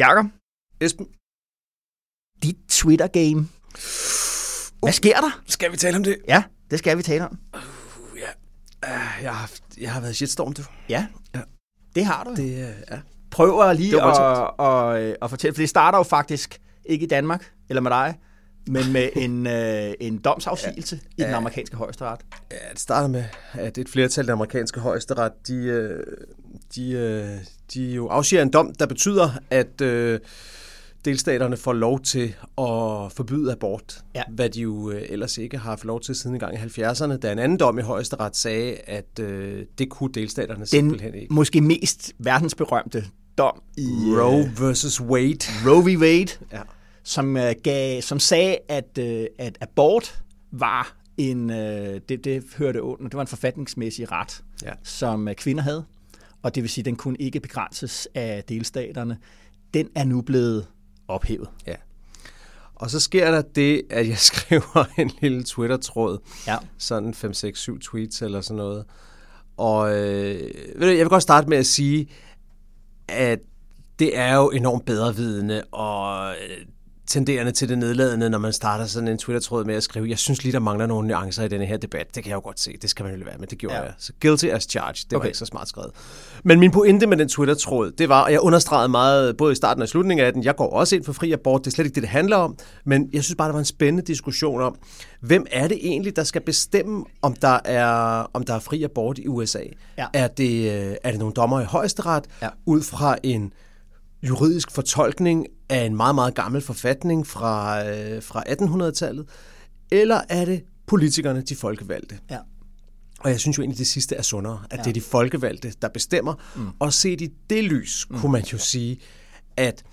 Jakob, Esben, dit Twitter-game. Hvad sker der? skal vi tale om det? Ja, det skal vi tale om. Uh, jeg, har haft, jeg har været shitstorm, du. Ja, Ja. det har du. Det. Uh, ja. Prøv at lige at, at, at, at fortælle, for det starter jo faktisk ikke i Danmark, eller med dig, men med en, øh, en domsafsigelse ja. i den Ja. amerikanske højesteret. ja, det starter med, at et flertal af den amerikanske højesteret, de, øh, de, øh, de jo afsiger en dom, der betyder, at øh, delstaterne får lov til at forbyde abort, Ja. hvad de jo øh, ellers ikke har haft lov til siden engang i 70'erne, da en anden dom i højesteret sagde, at øh, det kunne delstaterne simpelthen Den ikke. måske mest verdensberømte dom i Roe versus Wade. Roe v. Wade, Ja. som, øh, gav, som sagde, at, øh, at abort var en, øh, det, det hørte under, det var en forfatningsmæssig ret, Ja. som øh, kvinder havde, og det vil sige, at den kunne ikke begrænses af delstaterne. Den er nu blevet ophævet. Ja. Og så sker der det, at jeg skriver en lille Twitter-tråd. Ja. Sådan 5, 6, 7 tweets eller sådan noget. Og øh, ved du, jeg vil godt starte med at sige, at det er jo enormt bedrevidende og øh, tenderende til det nedladende, når man starter sådan en Twitter-tråd med at skrive, jeg synes lige, der mangler nogle nuancer i denne her debat. Det kan jeg jo godt se. Det skal man jo være med. Det gjorde Ja. jeg. Så guilty as charged. Det okay. Var ikke så smart skrevet. Men min pointe med den Twitter-tråd, det var, og jeg understregede meget, både i starten og slutningen af den, jeg går også ind for fri abort. Det er slet ikke det, det handler om. Men jeg synes bare, der var en spændende diskussion om, hvem er det egentlig, der skal bestemme, om der er, om der er fri abort i USA? Ja. Er, det, øh, er det nogle dommer i højesteret, Ja. ud fra en juridisk fortolkning af en meget, meget gammel forfatning fra, øh, fra 1800-tallet, eller er det politikerne, de folkevalgte? Ja. Og jeg synes jo egentlig, det sidste er sundere, at ja. det er de folkevalgte, der bestemmer. Mm. Og set i det lys, mm. kunne man jo sige, at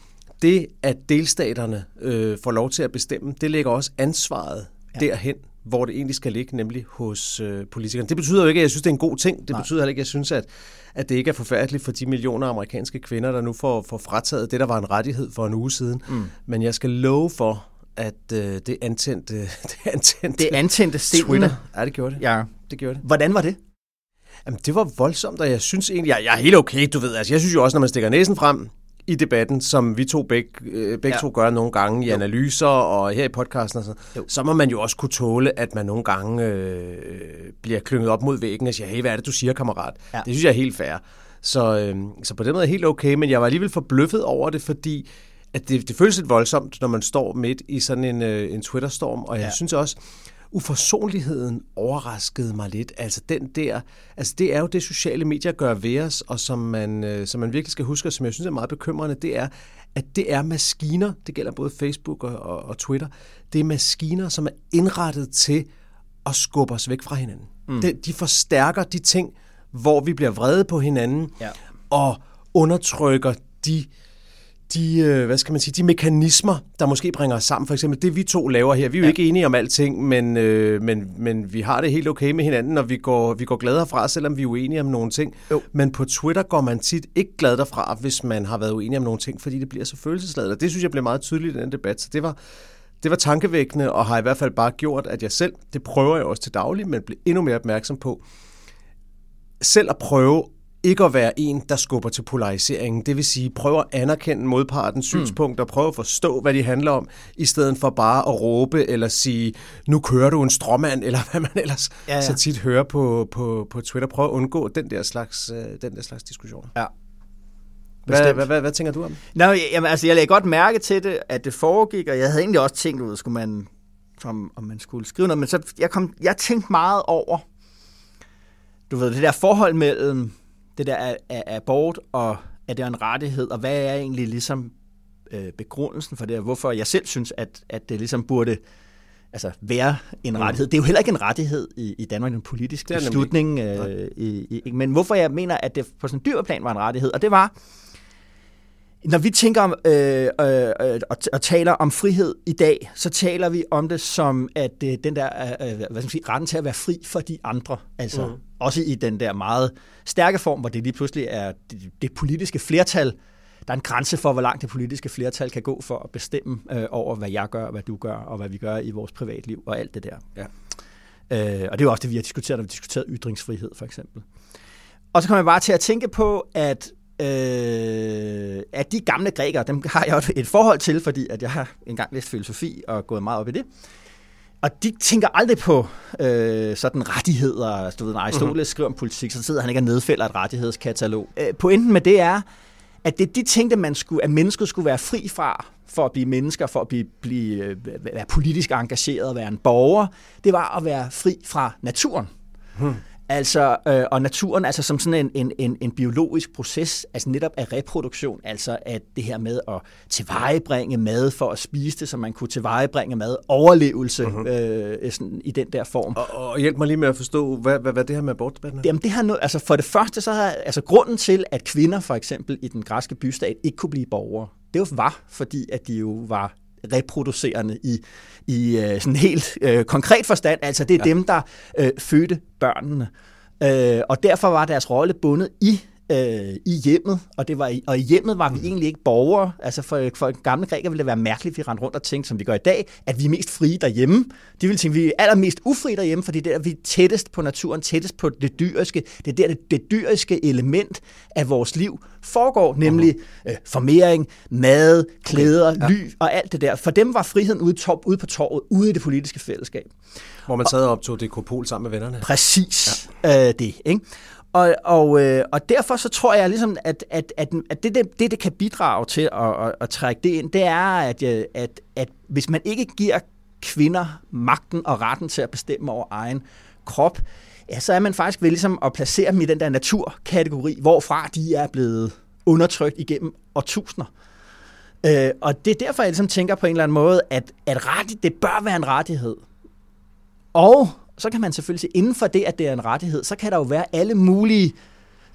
det, at delstaterne øh, får lov til at bestemme, det lægger også ansvaret ja. derhen, hvor det egentlig skal ligge, nemlig hos øh, politikerne. Det betyder jo ikke, at jeg synes, det er en god ting. Det Nej. betyder heller ikke, at jeg synes, at, at det ikke er forfærdeligt for de millioner af amerikanske kvinder, der nu får, får frataget det, der var en rettighed for en uge siden. Mm. Men jeg skal love for, at øh, det antændte, det antændte Det antændte stenene. Twitter. Ja, det gjorde det. Ja. Det gjorde det. Hvordan var det? Jamen, det var voldsomt, og jeg synes egentlig, jeg, jeg er helt okay, du ved. Altså, jeg synes jo også, når man stikker næsen frem i debatten, som vi to begge, øh, begge Ja. to gør nogle gange i Jo. analyser og her i podcasten og sådan, Jo. så må man jo også kunne tåle, at man nogle gange øh, bliver klynget op mod væggen og siger, hey, hvad er det, du siger, kammerat? Ja. Det synes jeg er helt fair. Så, øh, så på den måde er det helt okay, men jeg var alligevel forbløffet over det, fordi at det, det føles lidt voldsomt, når man står midt i sådan en, øh, en Twitter-storm, og jeg ja. synes også, uforsonligheden overraskede mig lidt. Altså den der, altså det er jo det sociale medier gør ved os, og som man, øh, som man virkelig skal huske, og som jeg synes er meget bekymrende, det er, at det er maskiner, det gælder både Facebook og, og, og Twitter, det er maskiner, som er indrettet til at skubbe os væk fra hinanden. Mm. De, de forstærker de ting, hvor vi bliver vrede på hinanden, Ja. og undertrykker de de, øh, hvad skal man sige, de mekanismer, der måske bringer os sammen. For eksempel det, vi to laver her. Vi er jo ja. ikke enige om alting, men, øh, men, men vi har det helt okay med hinanden, og vi går, vi går glade herfra, selvom vi er uenige om nogle ting. Jo. Men på Twitter går man tit ikke glad derfra, hvis man har været uenig om nogle ting, fordi det bliver så følelsesladet. Og det synes jeg blev meget tydeligt i den debat. Så det var, det var tankevækkende, og har i hvert fald bare gjort, at jeg selv, det prøver jeg også til daglig, men bliver endnu mere opmærksom på, selv at prøve ikke at være en, der skubber til polariseringen. Det vil sige, prøve at anerkende modpartens synspunkter, prøve at forstå, hvad de handler om, i stedet for bare at råbe eller sige, nu kører du en stråmand, eller hvad man ellers Ja, ja, så tit hører på, på, på Twitter. Prøve at undgå den der slags, øh, den der slags diskussioner. Ja. Hvad, Bestemt. hvad, hvad, hvad tænker du om? Nå, jamen, altså, jeg lagde godt mærke til det, at det foregik, og jeg havde egentlig også tænkt ud, skulle man, som, om man skulle skrive noget, men så jeg, kom, jeg tænkte meget over, du ved, det der forhold mellem det der af, af abort, og at det er en rettighed, og hvad er egentlig ligesom øh, begrundelsen for det, og hvorfor jeg selv synes, at, at det ligesom burde altså være en mm. rettighed. Det er jo heller ikke en rettighed i, i Danmark, en politisk beslutning. Øh, i, i, men hvorfor jeg mener, at det på sådan en dyr plan var en rettighed, og det var, når vi tænker om øh, øh, øh, og, og taler om frihed i dag, så taler vi om det som at øh, den der øh, øh hvad skal man sige, retten til at være fri for de andre, altså mm. også i den der meget stærke form, hvor det lige pludselig er det, det politiske flertal, der er en grænse for, hvor langt det politiske flertal kan gå for at bestemme øh, over, hvad jeg gør, hvad du gør, og hvad vi gør i vores privatliv, og alt det der. Ja. Øh, og det er jo også det, vi har diskuteret, når vi har diskuteret ytringsfrihed, for eksempel. Og så kommer jeg bare til at tænke på, at øh, at de gamle grækere, dem har jeg jo et forhold til, fordi at jeg har engang læst filosofi og gået meget op i det. Og de tænker aldrig på øh, sådan rettigheder. Du ved, når Aristoteles uh-huh. skriver om politik, så sidder han ikke og nedfælder et rettighedskatalog. Øh, pointen med det er, at det de tænkte, man skulle, at mennesket skulle være fri fra, for at blive mennesker, for at blive, blive, øh, være politisk engageret, være en borger, det var at være fri fra naturen. Hmm. Altså, øh, og naturen altså som sådan en, en, en, en biologisk proces, altså netop af reproduktion, altså at det her med at tilvejebringe mad for at spise det, så man kunne tilvejebringe mad, overlevelse uh-huh. øh, sådan, i den der form. Og, og hjælp mig lige med at forstå, hvad, hvad, hvad det her med abortdebatten Jamen det her altså for det første, så har altså grunden til, at kvinder for eksempel i den græske bystat ikke kunne blive borgere, det var fordi, at de jo var reproducerende i, i øh, sådan helt øh, konkret forstand. Altså det er ja. dem, der øh, fødte børnene. Øh, og derfor var deres rolle bundet i øh, i hjemmet, og, det var i, og i hjemmet var vi mm. egentlig ikke borgere. Altså for, for gamle græker ville det være mærkeligt, at vi rendte rundt og tænkte, som vi gør i dag, at vi er mest frie derhjemme. De ville tænke, at vi er allermest ufrie derhjemme, fordi det er der, vi er tættest på naturen, tættest på det dyriske. Det er der, det, det dyriske element af vores liv foregår, nemlig uh-huh. øh, formering, mad, klæder, okay. ja. ly og alt det der. For dem var friheden ude, top, ude på torvet, ude i det politiske fællesskab. Hvor man sad op tog det kopol sammen med vennerne. Præcis ja. øh, det. Ikke? Og, og, øh, og derfor så tror jeg ligesom, at, at, at, at det, det, det, det kan bidrage til at, at, at trække det ind, det er, at, øh, at, at hvis man ikke giver kvinder magten og retten til at bestemme over egen krop, ja, så er man faktisk ved ligesom at placere dem i den der naturkategori, hvorfra de er blevet undertrykt igennem årtusinder. Øh, og det er derfor, jeg ligesom tænker på en eller anden måde, at, at ret, det bør være en rettighed. Og så kan man selvfølgelig sige, inden for det, at det er en rettighed, så kan der jo være alle mulige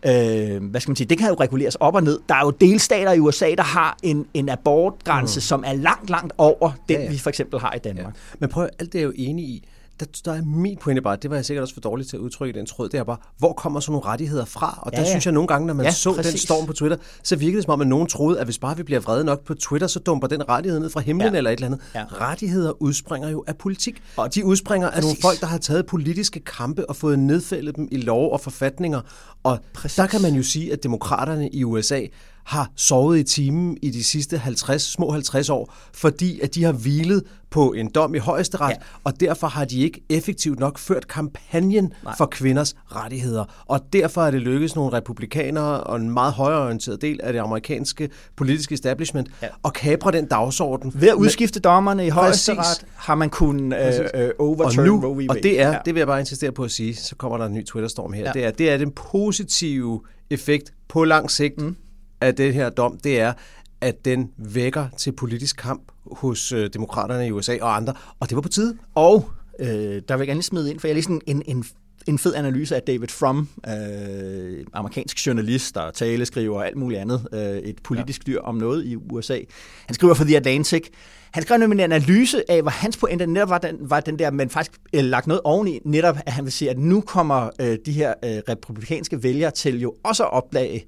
øh, hvad skal man sige, det kan jo reguleres op og ned. Der er jo delstater i USA, der har en, en abortgrænse, mm. som er langt, langt over den, ja, ja. vi for eksempel har i Danmark. Ja. Men prøv, alt det er jo enig i der, der er min pointe bare, det var jeg sikkert også for dårligt til at udtrykke den tråd, det er bare, hvor kommer så nogle rettigheder fra? Og der ja, ja. synes jeg nogle gange, når man ja, så præcis. den storm på Twitter, så virkede det som om, at nogen troede, at hvis bare vi bliver vrede nok på Twitter, så dumper den rettighed ned fra himlen ja. eller et eller andet. Ja. Rettigheder udspringer jo af politik. Og de udspringer præcis. af nogle folk, der har taget politiske kampe og fået nedfældet dem i lov og forfatninger. Og præcis. der kan man jo sige, at demokraterne i USA har sovet i timen i de sidste 50, små 50 år, fordi at de har hvilet på en dom i højesteret, ja. og derfor har de ikke effektivt nok ført kampagnen Nej. for kvinders rettigheder. Og derfor er det lykkedes nogle republikanere og en meget højorienteret del af det amerikanske politiske establishment ja. at kapre den dagsorden. Ved at udskifte dommerne i højesteret har man kunnet øh, øh, overturn og nu, Roe v. Og det er, ja. det vil jeg bare insistere på at sige, så kommer der en ny Twitter-storm her, ja. det, er, det er den positive effekt på lang sigt, mm af det her dom, det er, at den vækker til politisk kamp hos øh, demokraterne i USA og andre, og det var på tide. Og øh, der vil jeg gerne smide ind, for jeg læste en, en, en fed analyse af David Frum, øh, amerikansk journalist og taleskriver og alt muligt andet, øh, et politisk dyr om noget i USA. Han skriver for The Atlantic. Han skrev nemlig en analyse af, hvor hans pointe netop var den, var den der, men faktisk øh, lagt noget oveni, netop at han vil sige, at nu kommer øh, de her øh, republikanske vælgere til jo også at opdage,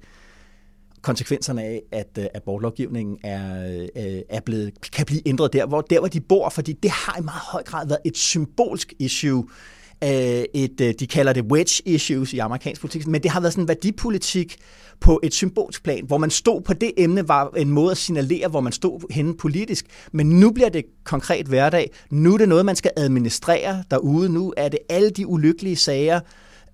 konsekvenserne af, at øh, abortlovgivningen er, øh, er blevet, kan blive ændret der hvor, der, hvor de bor, fordi det har i meget høj grad været et symbolsk issue, øh, et, de kalder det wedge issues i amerikansk politik, men det har været sådan en værdipolitik på et symbolsk plan, hvor man stod på det emne, var en måde at signalere, hvor man stod henne politisk. Men nu bliver det konkret hverdag. Nu er det noget, man skal administrere derude. Nu er det alle de ulykkelige sager,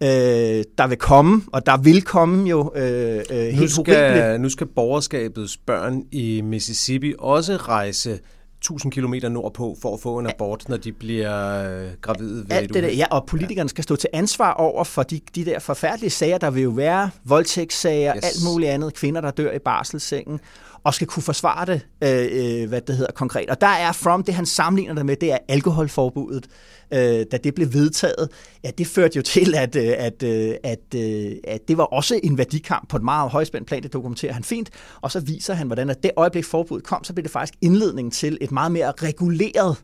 øh, der vil komme, og der vil komme jo øh, øh, helt nu skal, Nu skal borgerskabets børn i Mississippi også rejse 1000 km nordpå for at få en abort, når de bliver øh, gravide ved Alt et det der, ja, og politikerne skal stå til ansvar over for de, de der forfærdelige sager. Der vil jo være voldtægtssager, yes. alt muligt andet, kvinder, der dør i barselssengen, og skal kunne forsvare det, øh, øh, hvad det hedder konkret. Og der er From, det han sammenligner det med, det er alkoholforbuddet. Øh, da det blev vedtaget, ja, det førte jo til, at, øh, at, øh, at, øh, at det var også en værdikamp på et meget højspændt plan, det dokumenterer han fint, og så viser han, hvordan at det øjeblik forbuddet kom, så blev det faktisk indledningen til et meget mere reguleret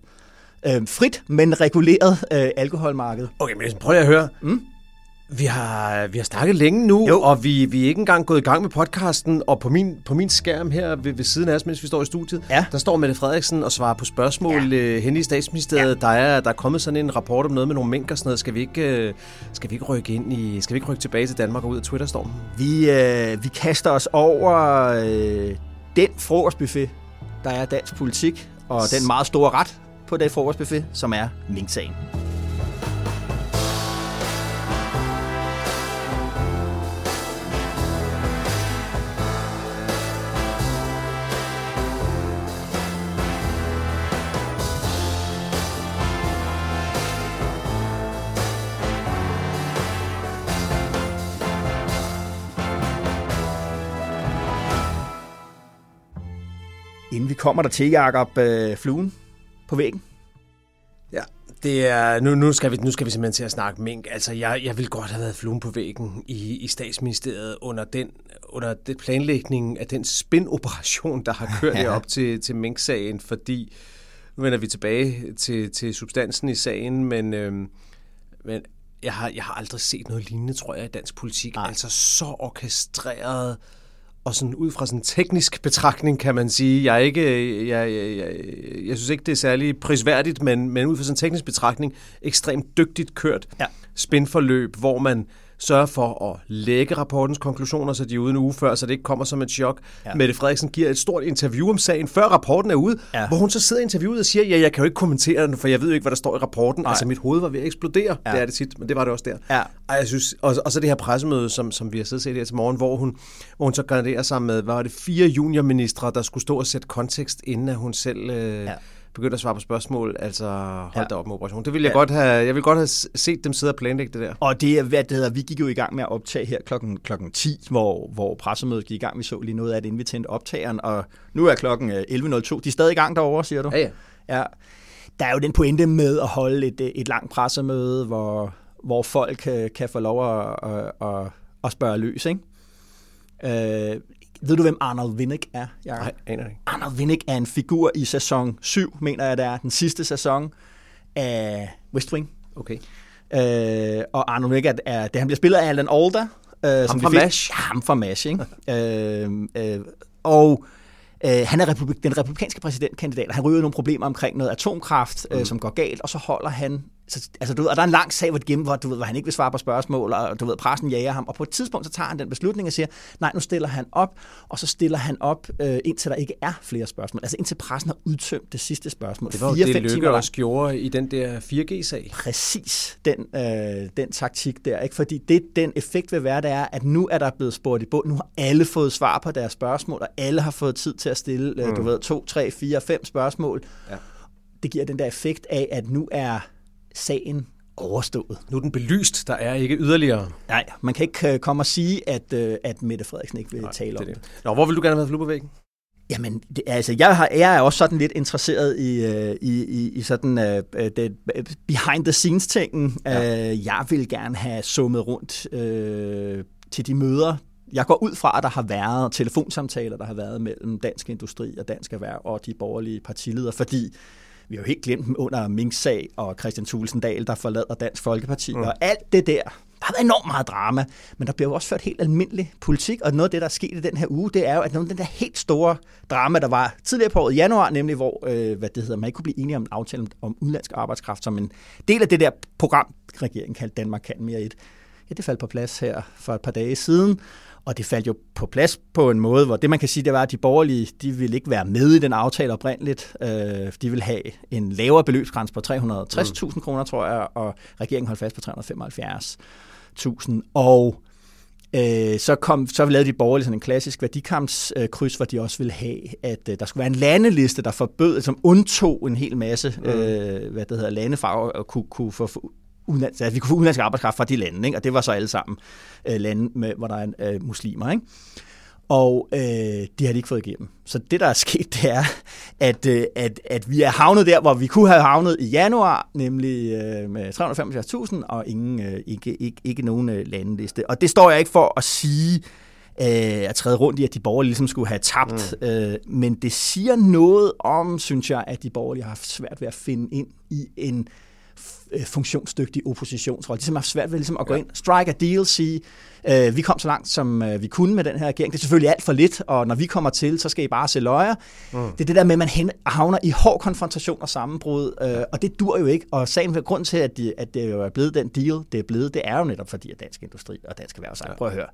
øh, frit, men reguleret øh, alkoholmarked. Okay, men prøv lige at høre. Mm? Vi har, vi har snakket længe nu, Jo. og vi, vi er ikke engang gået i gang med podcasten, og på min, på min skærm her ved, ved siden af os, mens vi står i studiet, Ja. der står Mette Frederiksen og svarer på spørgsmål ja. øh, hen i statsministeriet. Ja. Der, er, der er kommet sådan en rapport om noget med nogle mink og sådan noget. Skal vi ikke, øh, skal vi ikke rykke ind i, skal vi ikke rykke tilbage til Danmark og ud af Twitterstormen? Vi, øh, vi kaster os over øh, den frokostbuffet, der er dansk politik, og den meget store ret på den frokostbuffet, som er Mink-sagen. Kommer der til, Jacob, øh, fluen på væggen. Ja, det er, nu, nu, skal vi, nu skal vi simpelthen til at snakke mink. Altså, jeg, jeg ville godt have været fluen på væggen i, i statsministeriet under den under det planlægningen af den spin-operation, der har kørt ja. op til, til mink-sagen, fordi nu vender vi tilbage til, til substansen i sagen, men, øhm, men jeg, har, jeg har aldrig set noget lignende, tror jeg, i dansk politik. Ej. Altså så orkestreret og sådan ud fra sådan en teknisk betragtning kan man sige, jeg er ikke, jeg, jeg, jeg, jeg synes ikke, det er særlig prisværdigt, men, men ud fra sådan en teknisk betragtning, ekstremt dygtigt kørt Ja. spinforløb, hvor man sørger for at lægge rapportens konklusioner, så de er ude en uge før, så det ikke kommer som et chok. Ja. Mette Frederiksen giver et stort interview om sagen, før rapporten er ude, ja. Hvor hun så sidder i interviewet og siger, ja, jeg kan jo ikke kommentere den, for jeg ved jo ikke, hvad der står i rapporten. Nej. Altså, mit hoved var ved at eksplodere. Ja. Det er det tit, men det var det også der. Ja. Ej, jeg synes, og, og så det her pressemøde, som, som vi har siddet og set her til morgen, hvor hun, hvor hun så garderer sig med, hvad var det, fire juniorministre, der skulle stå og sætte kontekst, inden at hun selv øh, ja. Begyndte at svare på spørgsmål. Altså, hold ja. Da op med operationen. Det ville jeg Ja. godt have, jeg ville godt have set dem sidde og planlægge det der. Og det er, hvad det hedder, vi gik jo i gang med at optage her klokken, klokken 10, hvor, hvor pressemødet gik i gang. Vi så lige noget af det, inden vi tændte optageren, og nu er klokken øh, 11.02. De er stadig i gang derovre, siger du? Ja, ja. Ja. Der er jo den pointe med at holde et, øh, et langt pressemøde, hvor, hvor folk kan, kan få lov at, at, at, at spørge løs, ikke? Øh, ved du, hvem Arnold Winnick er, Jacob? Nej, aner ikke. Arnold Winnick er en figur i sæson 7, mener jeg det er, den sidste sæson af West Wing. Okay. Øh, og Arnold Winnick er, er det, han bliver spillet af Alan Alda. Øh, som fra fik- MASH. Ja, ham fra MASH, ikke? øh, øh, og øh, han er republik, den republikanske præsidentkandidat, og han ryger nogle problemer omkring noget atomkraft, øh, som går galt, og så holder han så, altså, du ved, og der er en lang sag, det gennem, hvor, du ved, hvor han ikke vil svare på spørgsmål, og du ved, pressen jager ham, og på et tidspunkt, så tager han den beslutning og siger, nej, nu stiller han op, og så stiller han op, øh, indtil der ikke er flere spørgsmål. Altså indtil pressen har udtømt det sidste spørgsmål. Det var jo Fire, det, Lykke også gjorde i den der 4G-sag. præcis den, øh, den taktik der. Ikke? Fordi det, den effekt vil være, det er, at nu er der blevet spurgt i bund. Nu har alle fået svar på deres spørgsmål, og alle har fået tid til at stille, mm. du ved, to, tre, fire, fem spørgsmål. Ja. Det giver den der effekt af, at nu er sagen overstået. Nu er den belyst, der er ikke yderligere. Nej, man kan ikke øh, komme og sige, at, øh, at Mette Frederiksen ikke vil Nej, tale om det. det. Nå, hvor vil du gerne have været flue på væggen? Jamen, det, altså, jeg, har, jeg er også sådan lidt interesseret i, øh, i, i, i sådan uh, det behind the scenes tingen. Ja. Uh, jeg vil gerne have summet rundt uh, til de møder. Jeg går ud fra, at der har været telefonsamtaler, der har været mellem Dansk Industri og Dansk Erhverv og de borgerlige partiledere, fordi vi har jo helt glemt dem under Mink-sag og Christian Tulsendal, der forlader Dansk Folkeparti, mm. og alt det der. Der har været enormt meget drama, men der bliver jo også ført helt almindelig politik, og noget af det, der er sket i den her uge, det er jo, at nogle af den der helt store drama, der var tidligere på året i januar, nemlig hvor øh, hvad det hedder, man ikke kunne blive enige om en aftale om, om udenlandsk arbejdskraft som en del af det der program, regeringen kaldte Danmark kan mere et. Ja, det faldt på plads her for et par dage siden, og det faldt jo på plads på en måde, hvor det man kan sige, det var, at de borgerlige, de ville ikke være med i den aftale oprindeligt. Øh, de ville have en lavere beløbsgrænse på 360.000 kroner, tror jeg, og regeringen holdt fast på 375.000. Og øh, så, kom, så lavede de borgerlige sådan en klassisk værdikampskryds, hvor de også ville have, at øh, der skulle være en landeliste, der forbød, som undtog en hel masse mm. øh, hvad det hedder, lande fra at kunne, kunne få udenlandsk, altså, vi kunne få udenlandsk arbejdskraft fra de lande, ikke? og det var så alle sammen øh, lande, med, hvor der er øh, muslimer. Ikke? Og øh, de har de ikke fået igennem. Så det, der er sket, det er, at, øh, at, at vi er havnet der, hvor vi kunne have havnet i januar, nemlig øh, med 375.000 og ingen, øh, ikke, ikke, ikke nogen øh, landeliste. Og det står jeg ikke for at sige, øh, at træde rundt i, at de borgerlige ligesom skulle have tabt. Mm. Øh, men det siger noget om, synes jeg, at de borgerlige har haft svært ved at finde ind i en Øh, funktionsdygtig oppositionsrolle. De har haft svært ved ligesom at gå ja. ind, strike a deal, sige, øh, vi kom så langt, som øh, vi kunne med den her regering. Det er selvfølgelig alt for lidt, og når vi kommer til, så skal I bare se løjer. Mm. Det er det der med, at man havner i hård konfrontation og sammenbrud, øh, og det dur jo ikke. Og sagen for grund til, at, de, at det jo er blevet den deal, det er blevet, det er jo netop fordi, at dansk industri og dansk erhverv sagt, ja. prøv at høre,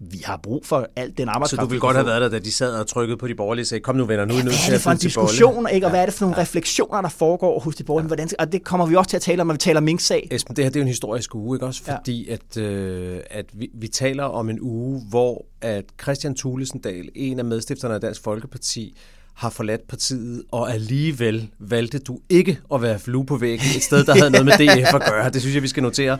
vi har brug for alt den arbejdskraft. Så du ville godt have været der, da de sad og trykkede på de borgerlige og sagde, kom nu venner, nu er ja, nødt til at for en diskussion, ikke? og hvad er det for nogle ja. refleksioner, der foregår hos de borgerlige? Ja. Hvordan, og det kommer vi også til at tale om, når vi taler Mink-sag. Esben, det her det er jo en historisk uge, ikke også? Fordi ja. at, øh, at vi, vi taler om en uge, hvor at Christian Thulesendal, en af medstifterne af Dansk Folkeparti, har forladt partiet, og alligevel valgte du ikke at være flue på væggen et sted, der havde noget med DF at gøre. Det synes jeg, vi skal notere.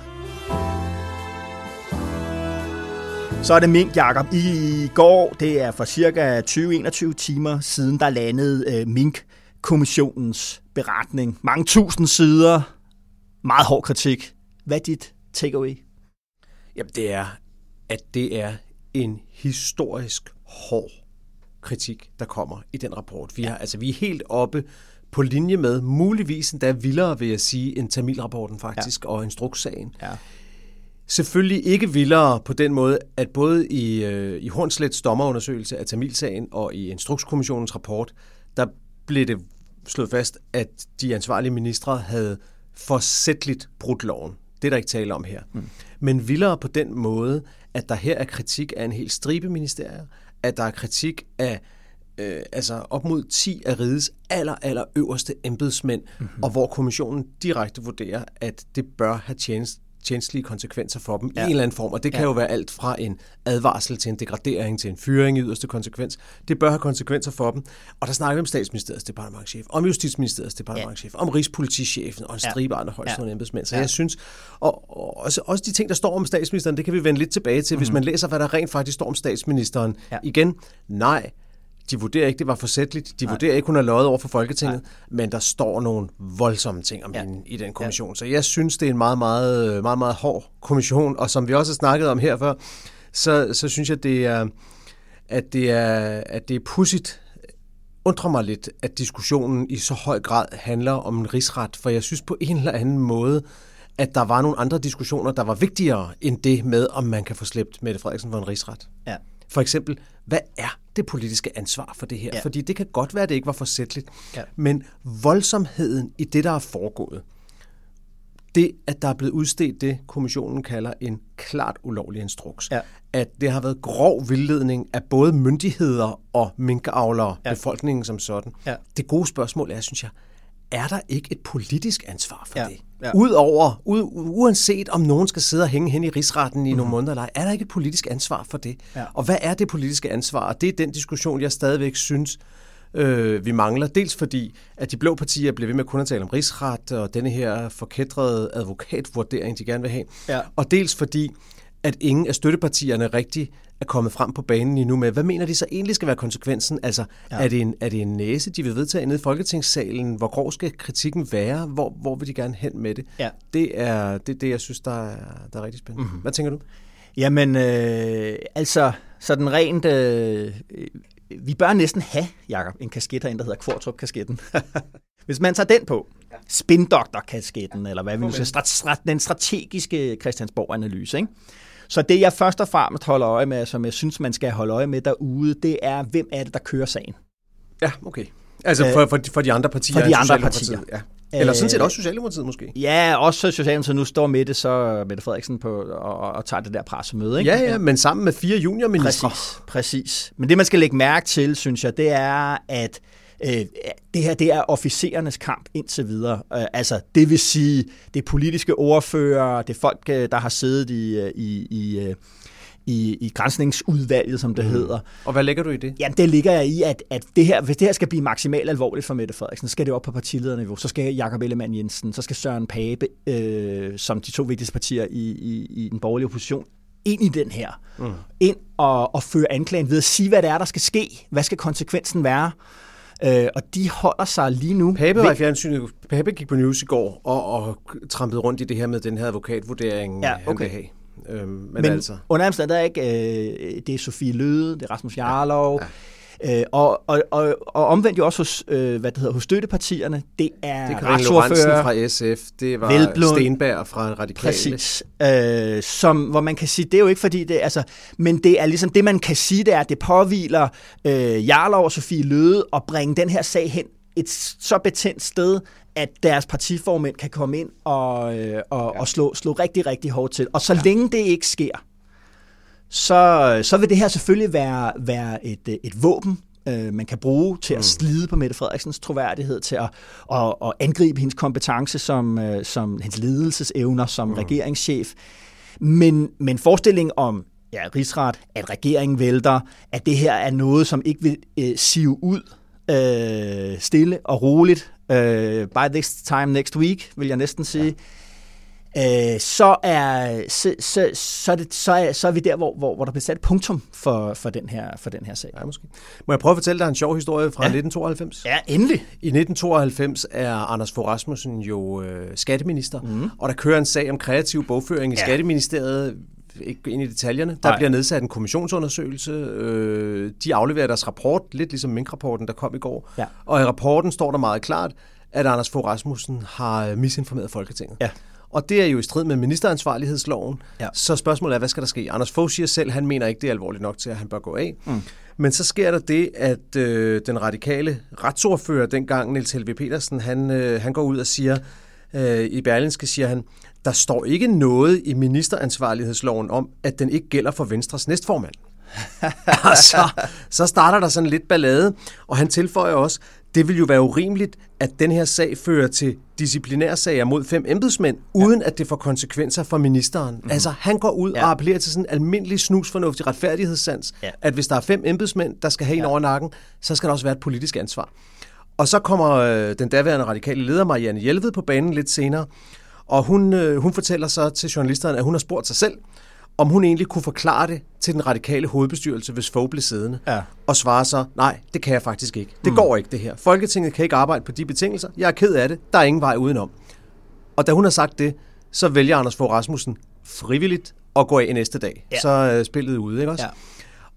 Så er det Mink, Jacob. I går, det er for cirka 20-21 timer siden, der landede øh, Mink-kommissionens beretning. Mange tusind sider, meget hård kritik. Hvad er dit takeaway? Jamen, det er, at det er en historisk hård kritik, der kommer i den rapport. Vi, har, altså, vi er helt oppe på linje med, muligvis endda vildere, vil jeg sige, end Tamil-rapporten faktisk, ja. og instrukssagen. Ja. Selvfølgelig ikke vildere på den måde, at både i, øh, i Hornslets dommerundersøgelse af Tamilsagen og i Instrukskommissionens rapport, der blev det slået fast, at de ansvarlige ministre havde forsætteligt brudt loven. Det er der ikke tale om her. Mm. Men vildere på den måde, at der her er kritik af en hel stribe ministerier, at der er kritik af øh, altså op mod 10 af rigets aller, aller øverste embedsmænd, mm-hmm. og hvor kommissionen direkte vurderer, at det bør have tjenest tjenestlige konsekvenser for dem ja. i en eller anden form, og det kan ja. jo være alt fra en advarsel til en degradering til en fyring i yderste konsekvens. Det bør have konsekvenser for dem, og der snakker vi om statsministeriets departementchef, om justitsministeriets departementchef, ja. om rigspolitichefen og en stribe andre højstående ja. embedsmænd. Så ja. jeg synes, og, og også, også de ting, der står om statsministeren, det kan vi vende lidt tilbage til, mm-hmm. hvis mhm. man læser, hvad der rent faktisk står om statsministeren. Ja. Igen, nej, de vurderer ikke, det var forsætteligt. De Nej. vurderer ikke, hun har løjet over for Folketinget. Nej. Men der står nogle voldsomme ting om ja. hende i den kommission. Ja. Så jeg synes, det er en meget, meget, meget, meget hård kommission. Og som vi også har snakket om her før, så, så synes jeg, det er, at det er, at det er pudsigt, undrer mig lidt, at diskussionen i så høj grad handler om en rigsret. For jeg synes på en eller anden måde, at der var nogle andre diskussioner, der var vigtigere end det med, om man kan få slæbt Mette Frederiksen for en rigsret. Ja. For eksempel, hvad er det politiske ansvar for det her? Ja. Fordi det kan godt være, at det ikke var forsætteligt. Ja. Men voldsomheden i det, der er foregået, det, at der er blevet udstedt det, kommissionen kalder en klart ulovlig instruks, ja. at det har været grov vildledning af både myndigheder og minkavlere, ja. befolkningen som sådan. Ja. Det gode spørgsmål er, synes jeg, er der ikke et politisk ansvar for ja. det? Ja. Udover, u, uanset om nogen skal sidde og hænge hen i rigsretten i mm. nogle mhm. måneder eller er der ikke et politisk ansvar for det? Ja. Og hvad er det politiske ansvar? Og det er den diskussion, jeg stadigvæk synes, øh, vi mangler. Dels fordi, at de blå partier bliver ved med kun at tale om rigsret og denne her forkædrede advokatvurdering, de gerne vil have. Ja. Og dels fordi, at ingen af støttepartierne rigtig er kommet frem på banen endnu med, hvad mener de så egentlig skal være konsekvensen? Altså, ja. er, det en, er det en næse, de vil vedtage nede i Folketingssalen? Hvor grov skal kritikken være? Hvor, hvor vil de gerne hen med det? Ja. Det er det, det, jeg synes, der er, der er rigtig spændende. Mm-hmm. Hvad tænker du? Jamen, øh, altså, sådan rent... Øh, vi bør næsten have, Jacob, en kasket herinde, der hedder Kvartrup-kasketten. Hvis man tager den på, spindoktor-kasketten, eller hvad vi vil sige, den strategiske Christiansborg-analyse, ikke? Så det, jeg først og fremmest holder øje med, som jeg synes, man skal holde øje med derude, det er, hvem er det, der kører sagen? Ja, okay. Altså for, for, for de andre partier? For de andre partier. Ja. Eller sådan set også Socialdemokratiet måske? Ja, også Socialdemokratiet. Nu står Mette, så Mette Frederiksen på, og, og tager det der pressemøde. Ikke? Ja, ja, men sammen med fire juniorministre. Præcis, præcis. Men det, man skal lægge mærke til, synes jeg, det er, at øh, det her det er officerernes kamp indtil videre. Øh, altså, det vil sige, det er politiske ordfører, det er folk, øh, der har siddet i, i, i, i, i grænsningsudvalget, som det mm. hedder. Og hvad lægger du i det? Jamen, det ligger jeg i, at, at det her, hvis det her skal blive maksimalt alvorligt for Mette Frederiksen, så skal det op på partilederniveau. Så skal Jakob Ellemann Jensen, så skal Søren Pape, øh, som de to vigtigste partier i, i, i den borgerlige opposition, ind i den her. Mm. Ind og, og føre anklagen ved at sige, hvad det er, der skal ske. Hvad skal konsekvensen være? Øh, og de holder sig lige nu... Pape var i fjernsynet. Pape gik på news i går og, og trampede rundt i det her med den her advokatvurdering, ja, okay. han have. Øhm, men, men altså. under der er ikke, øh, det er Sofie Løde, det er Rasmus Jarlov, ja, ja. Øh, og, og, og, og omvendt jo også hos, øh, hvad det hedder, hos støttepartierne, det er Det er fra SF, det var Velblund, Stenberg fra Radikale. Præcis. Øh, som, hvor man kan sige, det er jo ikke fordi det, altså, men det er ligesom det, man kan sige, det er, at det påviler øh, Jarlov og Sofie Løde at bringe den her sag hen et så betændt sted, at deres partiformænd kan komme ind og, øh, og, ja. og slå, slå rigtig, rigtig hårdt til. Og så ja. længe det ikke sker, så, så vil det her selvfølgelig være, være et, et våben, øh, man kan bruge til at mm. slide på Mette Frederiksens troværdighed, til at, at, at angribe hendes kompetence som, øh, som hendes ledelsesevner som mm. regeringschef. Men, men forestilling om ja, rigsret, at regeringen vælter, at det her er noget, som ikke vil øh, sive ud øh, stille og roligt, øh, by this time next week, vil jeg næsten sige. Ja øh, så, er, så, så, så, er det, så, er, så er vi der, hvor, hvor, hvor der bliver sat punktum for, for, den her, for den her sag. Ja, måske. Må jeg prøve at fortælle dig en sjov historie fra ja. 1992? Ja, endelig. I 1992 er Anders Fogh Rasmussen jo øh, skatteminister, mm. og der kører en sag om kreativ bogføring i ja. Skatteministeriet ikke ind i detaljerne. Der Nej. bliver nedsat en kommissionsundersøgelse. Øh, de afleverer deres rapport, lidt ligesom Mink-rapporten, der kom i går. Ja. Og i rapporten står der meget klart, at Anders Fogh Rasmussen har misinformeret Folketinget. Ja. Og det er jo i strid med ministeransvarlighedsloven. Ja. Så spørgsmålet er, hvad skal der ske? Anders Fogh siger selv, han mener ikke, det er alvorligt nok til, at han bør gå af. Mm. Men så sker der det, at øh, den radikale retsordfører dengang, Niels Helve Petersen, han, øh, han går ud og siger, øh, i Berlinske siger han, der står ikke noget i ministeransvarlighedsloven om, at den ikke gælder for Venstres næstformand. og så, så starter der sådan lidt ballade, og han tilføjer også, det vil jo være urimeligt, at den her sag fører til disciplinærsager mod fem embedsmænd, uden ja. at det får konsekvenser for ministeren. Mm. Altså, han går ud ja. og appellerer til sådan en almindelig snusfornuftig retfærdighedssans, ja. at hvis der er fem embedsmænd, der skal have en ja. over nakken, så skal der også være et politisk ansvar. Og så kommer øh, den daværende radikale leder, Marianne Hjelved, på banen lidt senere, og hun, øh, hun fortæller så til journalisterne, at hun har spurgt sig selv, om hun egentlig kunne forklare det til den radikale hovedbestyrelse, hvis Fogh blev siddende. Ja. Og svare så, nej, det kan jeg faktisk ikke. Det mm. går ikke, det her. Folketinget kan ikke arbejde på de betingelser. Jeg er ked af det. Der er ingen vej udenom. Og da hun har sagt det, så vælger Anders Fogh Rasmussen frivilligt at gå af næste dag. Ja. Så er spillet ude, ikke også? Ja.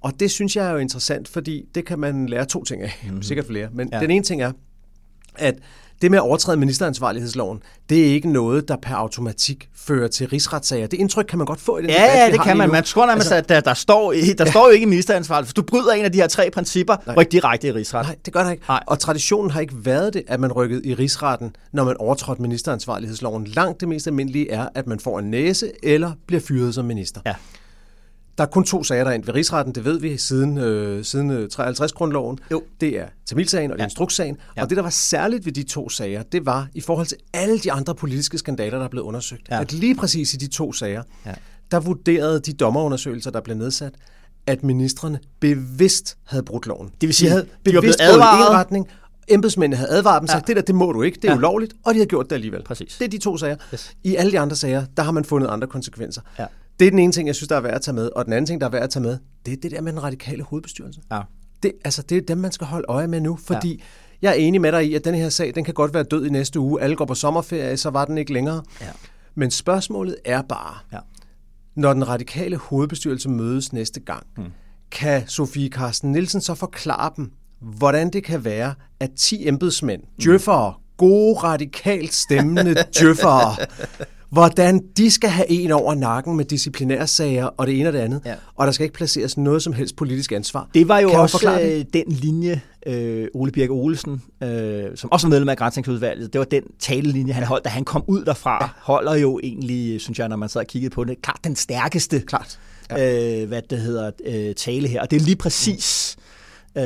Og det synes jeg er jo interessant, fordi det kan man lære to ting af. Mm. Sikkert flere. Men ja. den ene ting er, at det med at overtræde ministeransvarlighedsloven, det er ikke noget, der per automatik fører til rigsretssager. Det indtryk kan man godt få i den ja, debat, Ja, det kan man. Man tror nærmest, altså, at der, der, står, der ja. står jo ikke ministeransvar. Hvis du bryder en af de her tre principper, Nej. ryk direkte i rigsret. Nej, det gør der ikke. Nej. Og traditionen har ikke været det, at man rykkede i rigsretten, når man overtrådte ministeransvarlighedsloven. Langt det mest almindelige er, at man får en næse eller bliver fyret som minister. Ja. Der er kun to sager, der er ved rigsretten, det ved vi, siden, øh, siden 53-grundloven. Øh, jo. Det er Tamilsagen og ja. Instrukssagen. Ja. Og det, der var særligt ved de to sager, det var i forhold til alle de andre politiske skandaler, der er blevet undersøgt. Ja. At lige præcis i de to sager, ja. der vurderede de dommerundersøgelser, der blev nedsat, at ministerne bevidst havde brudt loven. Det vil sige, de havde bevidst de advaret. en retning, embedsmændene havde advaret dem sagt, ja. det der, det må du ikke, det er ja. ulovligt, og de har gjort det alligevel. Præcis. Det er de to sager. Yes. I alle de andre sager, der har man fundet andre konsekvenser. Ja. Det er den ene ting, jeg synes, der er værd at tage med. Og den anden ting, der er værd at tage med, det er det der med den radikale hovedbestyrelse. Ja. Det, altså, det er dem, man skal holde øje med nu, fordi ja. jeg er enig med dig i, at den her sag, den kan godt være død i næste uge. Alle går på sommerferie, så var den ikke længere. Ja. Men spørgsmålet er bare, ja. når den radikale hovedbestyrelse mødes næste gang, hmm. kan Sofie Carsten Nielsen så forklare dem, hvordan det kan være, at 10 embedsmænd, mm. djøffere, gode radikalt stemmende djøffere, hvordan de skal have en over nakken med disciplinærsager og det ene og det andet, ja. og der skal ikke placeres noget som helst politisk ansvar. Det var jo kan også øh, den linje, øh, Ole Birk Olesen, øh, som også var medlem af Grænsningsudvalget, det var den talelinje, han holdt, da han kom ud derfra, ja. holder jo egentlig, synes jeg, når man så har kigget på det, klart den stærkeste klart. Ja. Øh, hvad det hedder, øh, tale her. Og det er lige præcis øh,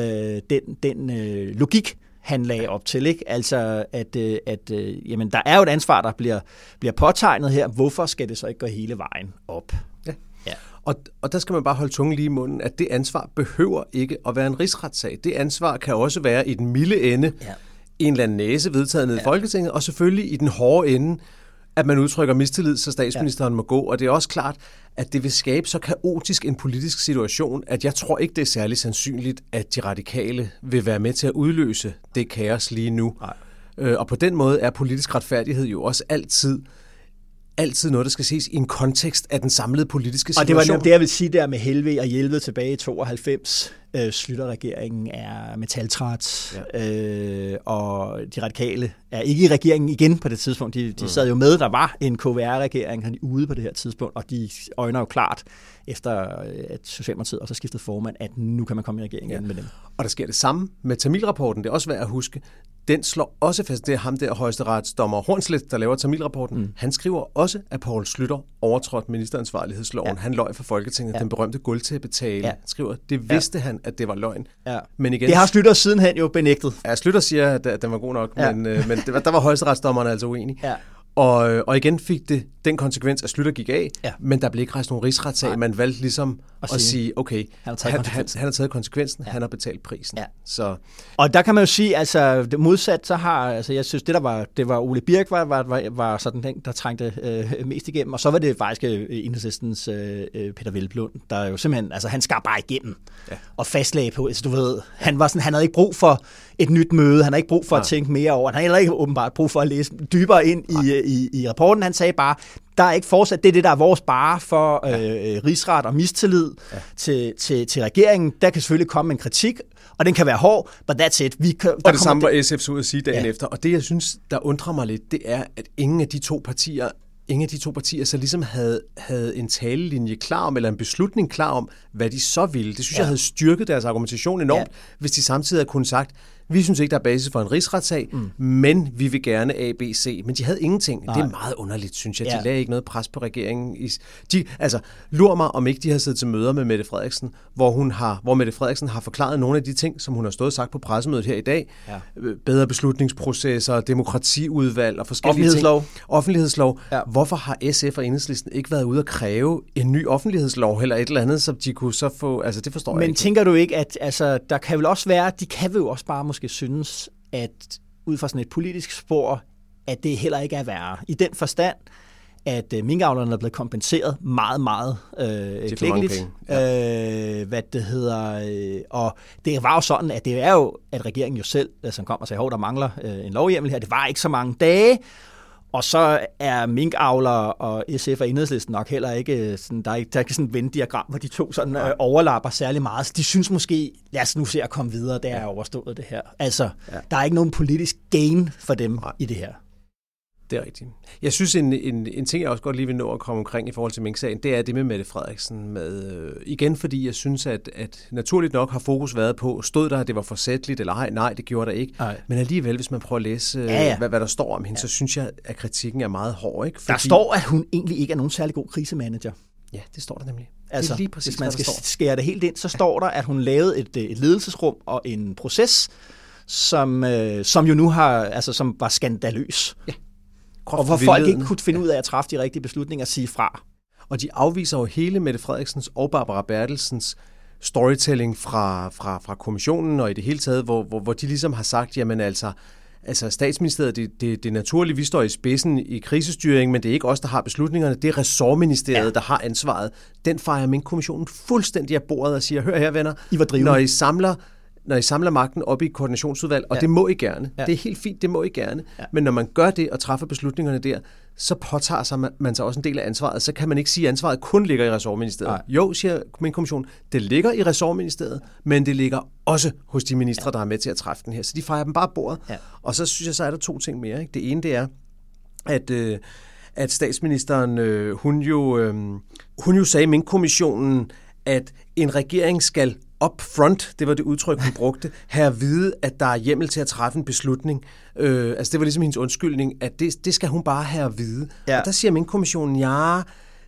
den, den øh, logik, han lagde op til. Ikke? Altså, at, øh, at øh, jamen, der er jo et ansvar, der bliver, bliver påtegnet her. Hvorfor skal det så ikke gå hele vejen op? Ja. Ja. Og, og der skal man bare holde tungen lige i munden, at det ansvar behøver ikke at være en rigsretssag. Det ansvar kan også være i den milde ende, ja. en eller anden næse vedtaget ned i ja. Folketinget, og selvfølgelig i den hårde ende, at man udtrykker mistillid, så statsministeren ja. må gå. Og det er også klart, at det vil skabe så kaotisk en politisk situation, at jeg tror ikke, det er særlig sandsynligt, at de radikale vil være med til at udløse det kaos lige nu. Nej. Øh, og på den måde er politisk retfærdighed jo også altid altid noget, der skal ses i en kontekst af den samlede politiske situation. Og det var det, jeg vil sige der med Helve og Hjelved tilbage i 92. Øh, Slytterregeringen er metaltræt, ja. øh, og de radikale er ikke i regeringen igen på det tidspunkt. De, de mm. sad jo med, der var en KVR-regering han ude på det her tidspunkt, og de øjner jo klart efter at Socialdemokratiet også har skiftet formand, at nu kan man komme i regeringen ja. med dem. Og der sker det samme med Tamilrapporten. Det er også værd at huske den slår også fast, det er ham der højesteretsdommer Hornslet, der laver Tamilrapporten. Mm. Han skriver også, at Poul Slytter overtrådte ministeransvarlighedsloven. Ja. Han løj for Folketinget, ja. den berømte guld til at betale. Ja. Skriver, det vidste ja. han, at det var løgn. Ja. Men igen, det har Slytter sidenhen jo benægtet. Ja, Slytter siger, at den var god nok, ja. men, øh, men det var, der var højesteretsdommerne altså uenige. Ja. Og, og igen fik det den konsekvens, at Slytter gik af, ja. men der blev ikke rejst nogen rigsretssag. Man valgte ligesom at, at sige, okay, han har taget han, konsekvensen, han, han har, taget konsekvensen ja. han har betalt prisen. Ja. Så. Og der kan man jo sige, altså det modsat, så har, altså jeg synes, det der var, det var Ole Birk, var, var, var, var sådan den, der trængte øh, mest igennem, og så var det faktisk øh, enhedslistens øh, øh, Peter Velblund, der jo simpelthen, altså han skar bare igennem ja. og fastlagde på, altså du ved, han var sådan, han havde ikke brug for et nyt møde, han havde ikke brug for ja. at tænke mere over, han havde heller ikke åbenbart brug for at læse dybere ind i, i, i rapporten, han sagde bare, der er ikke fortsat, det er det, der er vores bare for ja. øh, rigsret og mistillid ja. til, til, til regeringen. Der kan selvfølgelig komme en kritik, og den kan være hård, but that's it. Vi kan, og det samme var SF så ud at sige dagen ja. efter. Og det, jeg synes, der undrer mig lidt, det er, at ingen af de to partier ingen af de to partier så ligesom havde, havde en talelinje klar om, eller en beslutning klar om, hvad de så ville. Det synes ja. jeg havde styrket deres argumentation enormt, ja. hvis de samtidig havde kun sagt, vi synes ikke, der er basis for en rigsretssag, mm. men vi vil gerne A, B, C. Men de havde ingenting. Nej. Det er meget underligt, synes jeg. De ja. lagde ikke noget pres på regeringen. De, altså, lur mig, om ikke de har siddet til møder med Mette Frederiksen, hvor, hun har, hvor Mette Frederiksen har forklaret nogle af de ting, som hun har stået og sagt på pressemødet her i dag. Ja. Øh, bedre beslutningsprocesser, demokratiudvalg og forskellige Offentlighedslov. ting. Offentlighedslov. Ja. Hvorfor har SF og Enhedslisten ikke været ude at kræve en ny offentlighedslov eller et eller andet, som de kunne så få... Altså, det forstår Men jeg ikke. tænker du ikke, at altså, der kan vel også være, de kan jo også bare måske synes, at ud fra sådan et politisk spor, at det heller ikke er værre. I den forstand, at øh, minkavlerne er blevet kompenseret meget, meget øh, klækkeligt. Ja. Øh, hvad det hedder. Øh, og det var jo sådan, at det er jo, at regeringen jo selv, øh, som kom og sagde, at der mangler øh, en lovhjemmel her, det var ikke så mange dage, og så er minkavler og SF og enhedslisten nok heller ikke øh, sådan, der er ikke, der er ikke sådan et venddiagram, hvor de to sådan, øh, overlapper særlig meget. Så de synes måske, lad os nu se at komme videre, det er overstået det her. Altså, ja. der er ikke nogen politisk gain for dem Nej. i det her. Det er rigtigt. Jeg synes, en, en, en ting, jeg også godt lige vil nå at komme omkring i forhold til Mink-sagen, det er det med Mette Frederiksen. Med, øh, igen fordi jeg synes, at, at naturligt nok har fokus været på, stod der, at det var forsætteligt, eller ej, nej, det gjorde der ikke. Ej. Men alligevel, hvis man prøver at læse, ja, ja. Hvad, hvad der står om hende, ja. så synes jeg, at kritikken er meget hård. Ikke? Fordi... Der står, at hun egentlig ikke er nogen særlig god krisemanager. Ja, det står der nemlig. Altså, det er lige præcis, hvis man skal skære det helt ind, så står der, at hun lavede et, et ledelsesrum og en proces, som, øh, som jo nu har, altså som var skandaløs. Ja og hvor folk ikke kunne finde ud af at træffe de rigtige beslutninger og sige fra. Og de afviser jo hele Mette Frederiksens og Barbara Bertelsens storytelling fra, fra, fra kommissionen og i det hele taget, hvor, hvor, hvor de ligesom har sagt, jamen altså, altså statsministeriet, det, det, det er naturligt, vi står i spidsen i krisestyring, men det er ikke os, der har beslutningerne, det er ressortministeriet, ja. der har ansvaret. Den fejrer min kommissionen fuldstændig af bordet og siger, hør her venner, I var når I samler når I samler magten op i et koordinationsudvalg, og ja. det må I gerne. Ja. Det er helt fint, det må I gerne. Ja. Men når man gør det og træffer beslutningerne der, så påtager sig man, man sig også en del af ansvaret. Så kan man ikke sige, at ansvaret kun ligger i ressortministeriet. Nej. Jo, siger min kommission, det ligger i ressortministeriet, men det ligger også hos de ministre, ja. der er med til at træffe den her. Så de fejrer dem bare bordet. Ja. Og så synes jeg, så er der to ting mere. Ikke? Det ene, det er, at... Øh, at statsministeren, øh, hun, jo, øh, hun jo sagde i min kommissionen, at en regering skal up front, det var det udtryk, hun brugte, have at vide, at der er hjemmel til at træffe en beslutning. Øh, altså det var ligesom hendes undskyldning, at det, det skal hun bare have at vide. Ja. Og der siger min kommission, ja,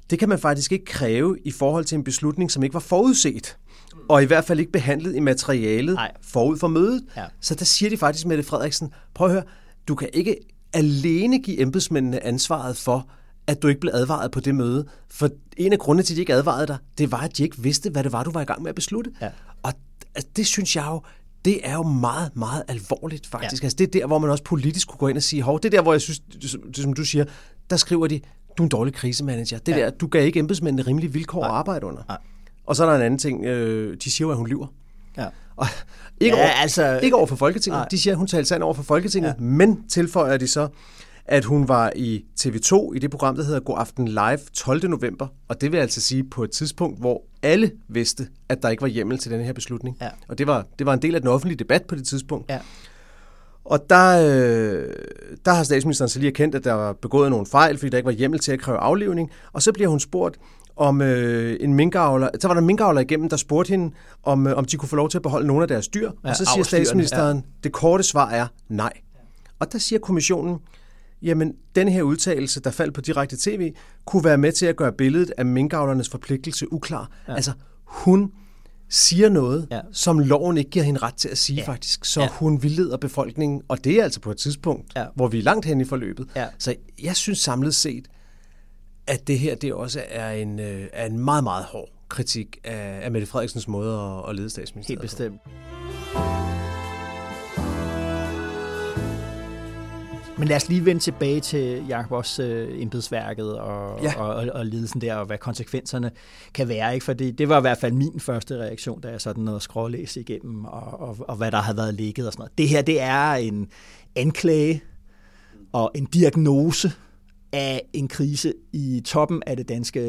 det kan man faktisk ikke kræve i forhold til en beslutning, som ikke var forudset. Og i hvert fald ikke behandlet i materialet Nej. forud for mødet. Ja. Så der siger de faktisk, Mette Frederiksen, prøv at høre, du kan ikke alene give embedsmændene ansvaret for, at du ikke blev advaret på det møde. For en af grundene til, at de ikke advarede dig, det var, at de ikke vidste, hvad det var, du var i gang med at beslutte. Ja. Og altså, det synes jeg jo, det er jo meget, meget alvorligt faktisk. Ja. Altså, det er der, hvor man også politisk kunne gå ind og sige, hov, det er der, hvor jeg synes, det, som du siger, der skriver de, du er en dårlig krisemanager. Det ja. der, du gav ikke embedsmændene rimelige vilkår at arbejde under. Ja. Og så er der en anden ting, øh, de siger jo, at hun lyver. Ja. Og ikke, Ja, over, altså- ikke over for Folketinget. Nej. De siger, at hun talte sand over for Folketinget, ja. men tilføjer de så, at hun var i TV2 i det program, der hedder God Aften Live 12. november. Og det vil altså sige på et tidspunkt, hvor alle vidste, at der ikke var hjemmel til den her beslutning. Ja. Og det var, det var en del af den offentlige debat på det tidspunkt. Ja. Og der, øh, der har statsministeren så lige erkendt, at der var begået nogle fejl, fordi der ikke var hjemmel til at kræve aflivning. Og så bliver hun spurgt om øh, en minkavler. Så var der en minkavler igennem, der spurgte hende, om, øh, om de kunne få lov til at beholde nogle af deres dyr. Ja, og så siger statsministeren, ja. det korte svar er nej. Og der siger kommissionen, jamen denne her udtalelse, der faldt på direkte tv, kunne være med til at gøre billedet af minkavlernes forpligtelse uklar. Ja. Altså, hun siger noget, Ja. som loven ikke giver hende ret til at sige Ja. faktisk. Så Ja. hun vildleder befolkningen, og det er altså på et tidspunkt, Ja. hvor vi er langt hen i forløbet. Ja. Så jeg synes samlet set, at det her det også er en, øh, er en meget, meget hård kritik af, af Mette Frederiksens måde at, at lede statsministeriet Helt på. Men lad os lige vende tilbage til Jacob også øh, embedsværket og, Ja. og, og, og ledelsen der, og hvad konsekvenserne kan være. Ikke? Fordi det var i hvert fald min første reaktion, da jeg sådan noget skrålæse igennem, og, og, og hvad der havde været ligget og sådan noget. Det her, det er en anklage og en diagnose af en krise i toppen af det danske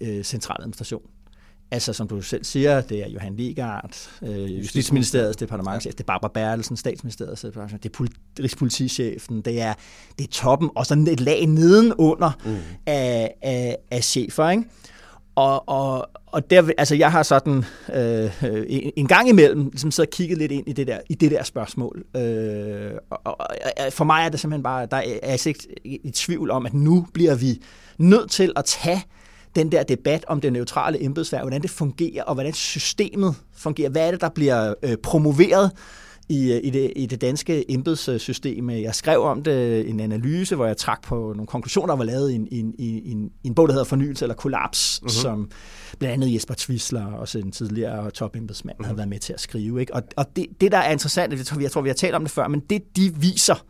øh, centraladministration. Altså, som du selv siger, det er Johan Legaard, øh, Justitsministeriets departementchef, det er Barbara Bertelsen, statsministeriets departementchef, det er pol- Rigspolitichefen, det er, det er toppen, og sådan et lag nedenunder mm. af, af, af chefer, ikke? Og, og, og der, altså jeg har sådan øh, øh, en, en gang imellem ligesom så kigget lidt ind i det der, i det der spørgsmål. Øh, og, og, og for mig er det simpelthen bare, der er jeg ikke i tvivl om, at nu bliver vi nødt til at tage den der debat om det neutrale embedsværk, hvordan det fungerer, og hvordan systemet fungerer. Hvad er det, der bliver øh, promoveret i, øh, i, det, i det danske embedssystem. Jeg skrev om det en analyse, hvor jeg trak på nogle konklusioner, der var lavet i en, i en, i en, bog, der hedder Fornyelse eller Kollaps, uh-huh. som blandt andet Jesper Twisler, også en tidligere topembedsmand, uh-huh. havde været med til at skrive. Ikke? Og, og det, det, der er interessant, jeg tror, vi har talt om det før, men det, de viser,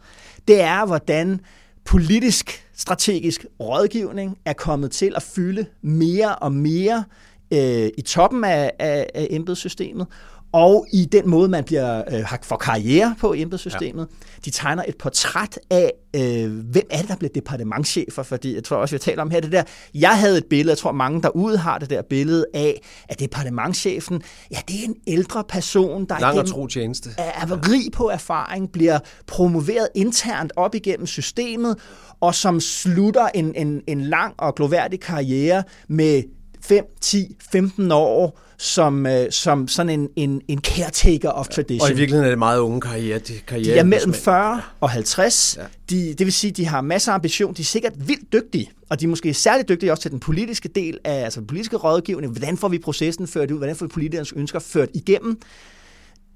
det er, hvordan politisk strategisk rådgivning er kommet til at fylde mere og mere øh, i toppen af, af, af embedssystemet, og i den måde, man bliver øh, får karriere på i embedssystemet. Ja. De tegner et portræt af, øh, hvem er det, der bliver departementchefer, fordi jeg tror også, vi talt om her det der. Jeg havde et billede, jeg tror mange derude har det der billede af, at departementchefen, ja, det er en ældre person, der Lang igennem- tro tjeneste. er, er rig på erfaring, bliver promoveret internt op igennem systemet, og som slutter en, en, en lang og gloværdig karriere med 5, 10, 15 år som, øh, som sådan en, en, en caretaker of tradition. Og i virkeligheden er det meget unge karriere. De, karriere De er mellem 40 og 50. Ja. De, det vil sige, de har masser af ambition. De er sikkert vildt dygtige, og de er måske særligt dygtige også til den politiske del af altså den politiske rådgivning. Hvordan får vi processen ført ud? Hvordan får vi politikernes ønsker ført igennem?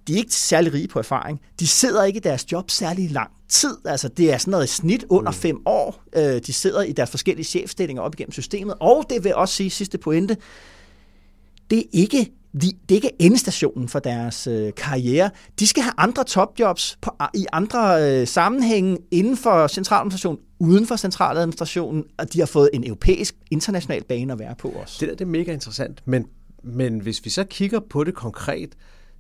De er ikke særlig rige på erfaring. De sidder ikke i deres job særlig lang tid. Altså, det er sådan noget i snit under Mm. fem år. Øh, De sidder i deres forskellige chefstillinger op igennem systemet. Og det vil også sige, sidste pointe, det er ikke de, det er ikke endestationen for deres øh, karriere. De skal have andre topjobs på, i andre øh, sammenhænge inden for centraladministrationen, uden for centraladministrationen, og de har fået en europæisk, international bane at være på også. Det der det er mega interessant, men, men hvis vi så kigger på det konkret,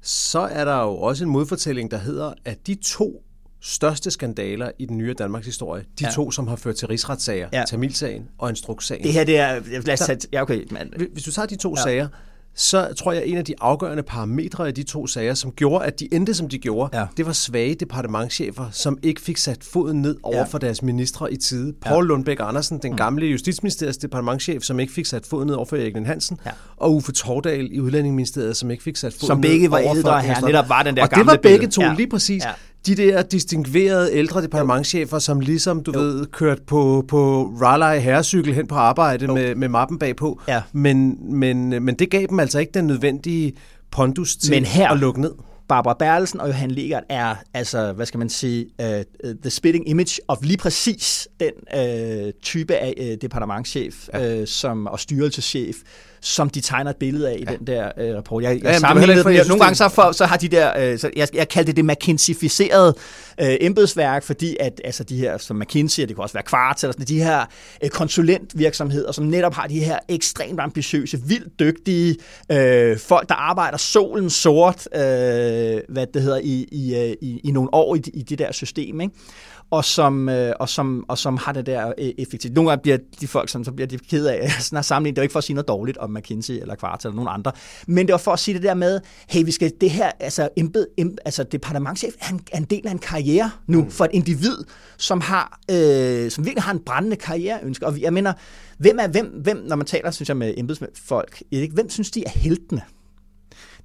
så er der jo også en modfortælling, der hedder, at de to største skandaler i den nye Danmarks historie, de Ja. to, som har ført til rigsretssager, Ja. Tamilsagen og Instrukssagen. Det her, det er... Lad os tage... Ja, okay. Hvis- Hvis du tager de to ja. sager, så tror jeg, at en af de afgørende parametre i de to sager, som gjorde, at de endte, som de gjorde, Ja. det var svage departementchefer, som ikke fik sat foden ned over Ja. for deres ministre i tide. Paul Lundbæk Andersen, den gamle justitsministeriets departementchef, som ikke fik sat foden ned over for Erik Hansen, Ja. og Uffe Tordal i Udlændingeministeriet, som ikke fik sat foden Som ned begge var over for ældre. Støjberg. Netop var den der Og det gamle var begge to, Ja. lige præcis. Ja. De der distinguerede ældre departementchefer, som ligesom, du ved, kørt på, på Raleigh herrecykel hen på arbejde med, med mappen bagpå. Ja. Men, men, men det gav dem altså ikke den nødvendige pondus til Men her- at lukke ned. Barbara Bertelsen og Johan Legert er, altså, hvad skal man sige, uh, the spitting image of lige præcis den uh, type af uh, departementchef ja. uh, som, og styrelseschef, som de tegner et billede af i ja. den der uh, rapport. Jeg, jeg ja, sammenligner det, nogle gange så, for, så har de der, uh, så jeg, jeg kaldte det det McKinsey-ficerede uh, embedsværk, fordi at altså de her, som McKinsey, det kan også være Quartz, eller sådan, de her uh, konsulentvirksomheder, som netop har de her ekstremt ambitiøse, vildt dygtige uh, folk, der arbejder solen sort, uh, hvad det hedder, i, i, i, i nogle år i, i det der system, ikke? Og som, øh, og, som, og som har det der øh, effektivt. Nogle gange bliver de folk, som, så bliver de ked af sådan at sammenligne. Det er ikke for at sige noget dårligt om McKinsey eller Quartz eller nogen andre, men det var for at sige det der med, hey, vi skal det her, altså, embed, em, altså departementchef er en, er en del af en karriere nu mm. for et individ, som har, øh, som virkelig har en brændende karriereønske. Og jeg mener, hvem er, hvem, hvem når man taler, synes jeg, med embedsfolk, hvem synes de er heltene?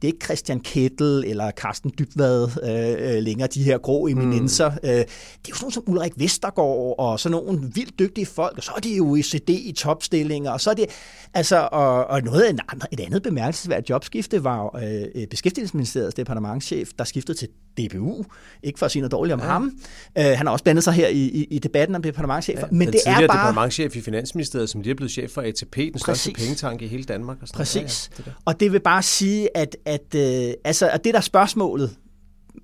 Det er ikke Christian Kettel eller Carsten Dybvad øh, øh, længere, de her grå eminenser. Mm. Øh, det er jo sådan nogle som Ulrik Vestergaard og sådan nogle vildt dygtige folk, og så er det jo OECD i topstillinger, og så er det, altså, og, og noget af et andet bemærkelsesværdigt jobskifte var øh, Beskæftigelsesministeriets departementchef, der skiftede til DBU, ikke for at sige noget dårligt om ja. ham. Øh, han har også blandet sig her i, i, i debatten om departementchefer. Ja, men det er bare... departementchef i Finansministeriet, som lige er blevet chef for ATP, den Præcis. største pengetank i hele Danmark. Og sådan Præcis. Ja, ja, det og det vil bare sige, at, at, øh, altså, at det der spørgsmålet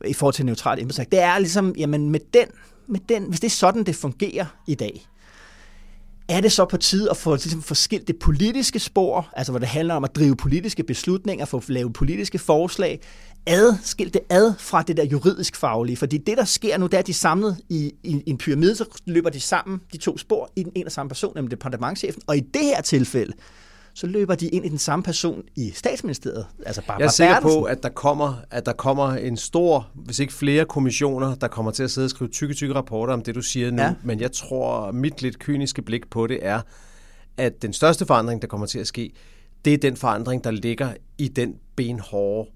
i forhold til neutralt embedsværk, det er ligesom, jamen med den, med den, hvis det er sådan, det fungerer i dag, er det så på tide at få ligesom, forskilt det politiske spor, altså hvor det handler om at drive politiske beslutninger, få lave politiske forslag, ad, skilt det ad fra det der juridisk faglige. Fordi det, der sker nu, det er, at de er samlet i, i, i en pyramide, så løber de sammen, de to spor, i den ene og samme person, nemlig departementchefen. Og i det her tilfælde, så løber de ind i den samme person i statsministeriet. Altså Barbara Jeg er sikker Bertelsen. på, at der, kommer, at der kommer en stor, hvis ikke flere kommissioner, der kommer til at sidde og skrive tykke, tykke rapporter om det, du siger nu. Ja. Men jeg tror, mit lidt kyniske blik på det er, at den største forandring, der kommer til at ske, det er den forandring, der ligger i den benhårde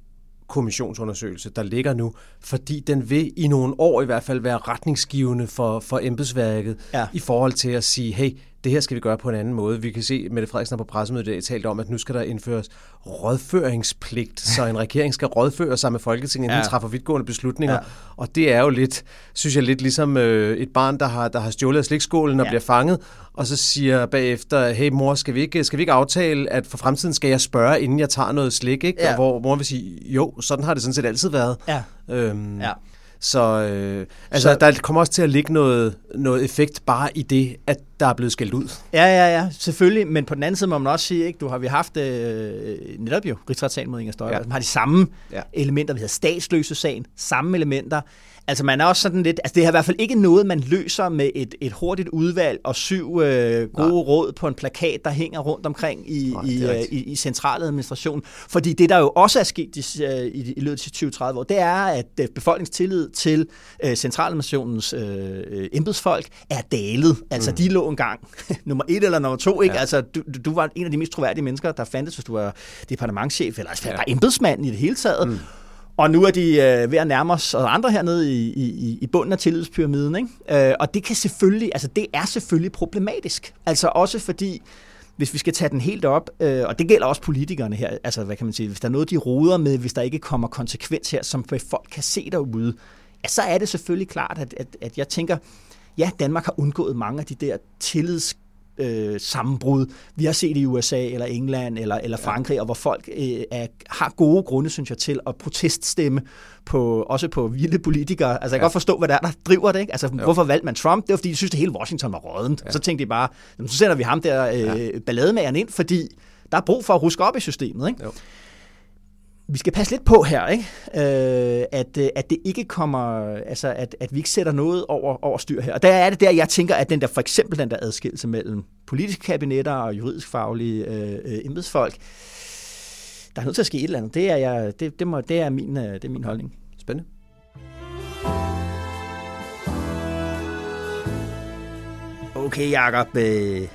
kommissionsundersøgelse, der ligger nu, fordi den vil i nogle år i hvert fald være retningsgivende for, for embedsværket ja. i forhold til at sige, hey, det her skal vi gøre på en anden måde. Vi kan se, at Mette Frederiksen har på pressemødet i talt om, at nu skal der indføres rådføringspligt, så en regering skal rådføre sig med Folketinget, inden ja. den træffer vidtgående beslutninger. Ja. Og det er jo lidt, synes jeg, lidt ligesom øh, et barn, der har, der har stjålet af slikskålen og ja. bliver fanget, og så siger bagefter, hey mor, skal vi, ikke, skal vi ikke aftale, at for fremtiden skal jeg spørge, inden jeg tager noget slik? Ikke? Ja. Og hvor mor vil sige, jo, sådan har det sådan set altid været. Ja. Øhm, ja. Så, øh, altså, så der kommer også til at ligge noget, noget effekt bare i det, at der er blevet skældt ud. Ja, ja, ja, selvfølgelig. Men på den anden side må man også sige, ikke, du har vi haft øh, netop jo rigsretssagen mod Inger Støjberg, ja. som har de samme ja. elementer. Vi har statsløse sagen, samme elementer. Altså man er også sådan lidt, altså det er i hvert fald ikke noget, man løser med et, et hurtigt udvalg og syv øh, gode Nej. råd på en plakat, der hænger rundt omkring i, Nej, i, øh, i, i centraladministrationen. Fordi det, der jo også er sket i, øh, i, i løbet af 20-30 år, det er, at øh, befolkningstillid til øh, centraladministrationens øh, embedsfolk er dalet. Altså mm. de lå engang nummer et eller nummer to. Ikke? Ja. Altså du, du var en af de mest troværdige mennesker, der fandtes, hvis du var departementchef eller altså, ja. bare embedsmand i det hele taget. Mm. Og nu er de øh, ved at nærme os og andre hernede i, i, i bunden af tillidspyramiden. Ikke? Øh, og det kan selvfølgelig, altså det er selvfølgelig problematisk. Altså også fordi, hvis vi skal tage den helt op, øh, og det gælder også politikerne her, altså hvad kan man sige, hvis der er noget, de roder med, hvis der ikke kommer konsekvens her, som folk kan se derude, ja, så er det selvfølgelig klart, at, at, at jeg tænker, ja, Danmark har undgået mange af de der tillids øh, sammenbrud, vi har set i USA eller England eller, eller Frankrig, ja. og hvor folk øh, er, har gode grunde, synes jeg, til at proteststemme på, også på vilde politikere. Altså, jeg kan ja. godt forstå, hvad der er, der driver det. Ikke? Altså, jo. hvorfor valgte man Trump? Det var, fordi de synes, at hele Washington var rådent. Ja. Så tænkte de bare, så sender vi ham der øh, ja. ballademageren ind, fordi der er brug for at ruske op i systemet. Ikke? Jo vi skal passe lidt på her, ikke? Øh, at, øh, at det ikke kommer, altså at, at vi ikke sætter noget over, over styr her. Og der er det der, jeg tænker, at den der for eksempel den der adskillelse mellem politiske kabinetter og juridisk faglige øh, øh, embedsfolk, der er nødt til at ske et eller andet. Det er, jeg, det, det, må, det er, min, øh, det er min holdning. Spændende. Okay, Jacob. Øh,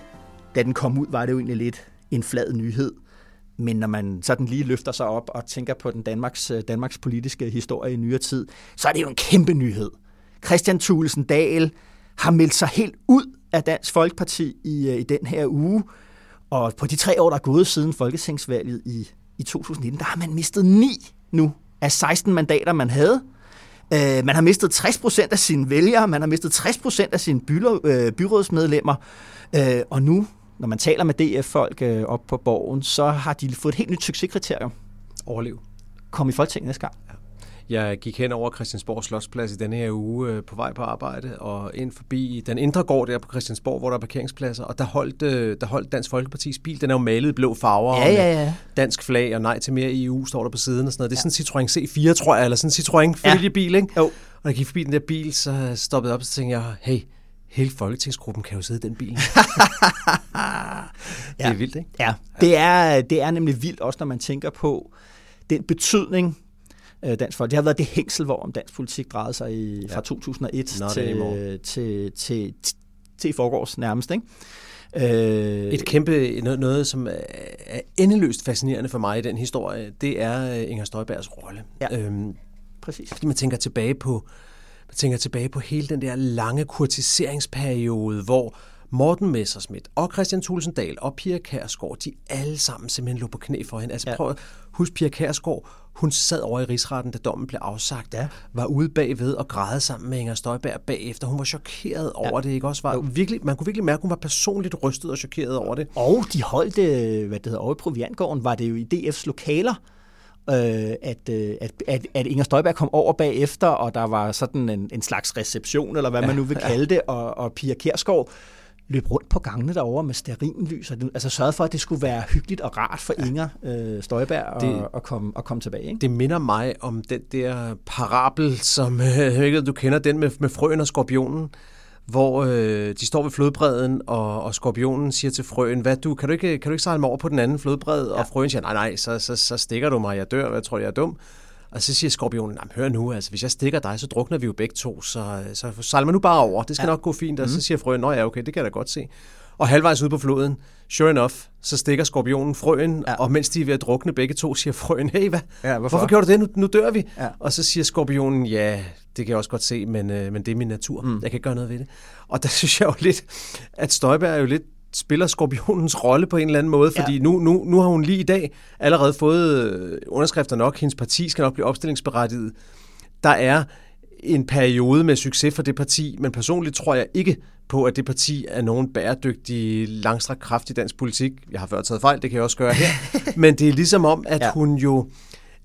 da den kom ud, var det jo egentlig lidt en flad nyhed. Men når man sådan lige løfter sig op og tænker på den Danmarks, øh, Danmarks politiske historie i nyere tid, så er det jo en kæmpe nyhed. Christian Thulesen Dahl har meldt sig helt ud af Dansk Folkeparti i, øh, i den her uge. Og på de tre år, der er gået siden Folketingsvalget i, i 2019, der har man mistet ni nu af 16 mandater, man havde. Øh, man har mistet 60 procent af sine vælgere, man har mistet 60 procent af sine øh, byrådsmedlemmer, øh, og nu, når man taler med DF-folk øh, op på borgen, så har de fået et helt nyt succeskriterium. Overlev. Kom i Folketinget næste gang. Ja. Jeg gik hen over Christiansborg Slotsplads i denne her uge øh, på vej på arbejde, og ind forbi den indre gård der på Christiansborg, hvor der er parkeringspladser, og der holdt, øh, der holdt Dansk Folkepartis bil. Den er jo malet i blå farver, ja, ja, ja. dansk flag og nej til mere EU står der på siden og sådan noget. Det er ja. sådan en Citroën C4, tror jeg, eller sådan en Citroën familiebil, ikke? Jo. Og jeg gik forbi den der bil, så stoppede jeg op og så tænkte jeg, hey, hele folketingsgruppen kan jo sidde i den bil. det er ja. vildt, ikke? Ja, det er, det er nemlig vildt, også når man tænker på den betydning, øh, Dansk Folkeparti. Det har været det hængsel, hvor om dansk politik drejede sig i, fra ja. 2001 til, til, til, til, til i forgårs nærmest. Ikke? Øh, Et kæmpe, noget, noget, som er endeløst fascinerende for mig i den historie, det er øh, Inger Støjbergs rolle. Ja, øhm, præcis. Fordi man tænker tilbage på man tænker tilbage på hele den der lange kurtiseringsperiode, hvor Morten Messerschmidt og Christian Tulsendal og Pia Kærsgaard, de alle sammen simpelthen lå på knæ for hende. Altså ja. prøv at huske Pia Kærsgaard, hun sad over i rigsretten, da dommen blev afsagt, ja. var ude bagved og græd sammen med Inger Støjberg bagefter. Hun var chokeret over ja. det, ikke også? Var virkelig, man kunne virkelig mærke, at hun var personligt rystet og chokeret over det. Og de holdt, hvad det hedder, over i Proviantgården, var det jo i DF's lokaler, øh, at, øh, at, at, at Inger Støjberg kom over bagefter, og der var sådan en, en slags reception, eller hvad ja, man nu vil kalde det, og, og Pia Kærsgaard løb rundt på gangene derovre med sterinlys, og altså sørgede for, at det skulle være hyggeligt og rart for Inger øh, Støjberg det, at, at, komme, at komme tilbage. Ikke? Det minder mig om den der parabel, som øh, ikke, du kender, den med, med frøen og skorpionen, hvor øh, de står ved flodbredden, og, og skorpionen siger til frøen, hvad du, kan du ikke, kan du ikke sejle mig over på den anden flodbred? Ja. Og frøen siger, nej, nej, så, så, så stikker du mig, jeg dør, hvad tror jeg er dum? Og så siger skorpionen, hør nu, altså, hvis jeg stikker dig, så drukner vi jo begge to, så, så sejler man nu bare over. Det skal ja. nok gå fint. Og mm. så mhm. siger frøen, nå ja, okay, det kan jeg da godt se. Og halvvejs ud på floden, sure enough, så stikker skorpionen frøen, ja. og mens de er ved at drukne begge to, siger frøen, hey, hvad? Ja, hvorfor? hvorfor gjorde du det? Nu, nu dør vi. Ja. Og så siger skorpionen, ja, det kan jeg også godt se, men, øh, men det er min natur. Mm. Jeg kan ikke gøre noget ved det. Og der synes jeg jo lidt, at Støjberg er jo lidt spiller skorpionens rolle på en eller anden måde, fordi ja. nu, nu, nu har hun lige i dag allerede fået øh, underskrifter nok. Hendes parti skal nok blive opstillingsberettiget. Der er en periode med succes for det parti, men personligt tror jeg ikke på, at det parti er nogen bæredygtig, langstrakt kraft i dansk politik. Jeg har før taget fejl, det kan jeg også gøre her. men det er ligesom om, at ja. hun jo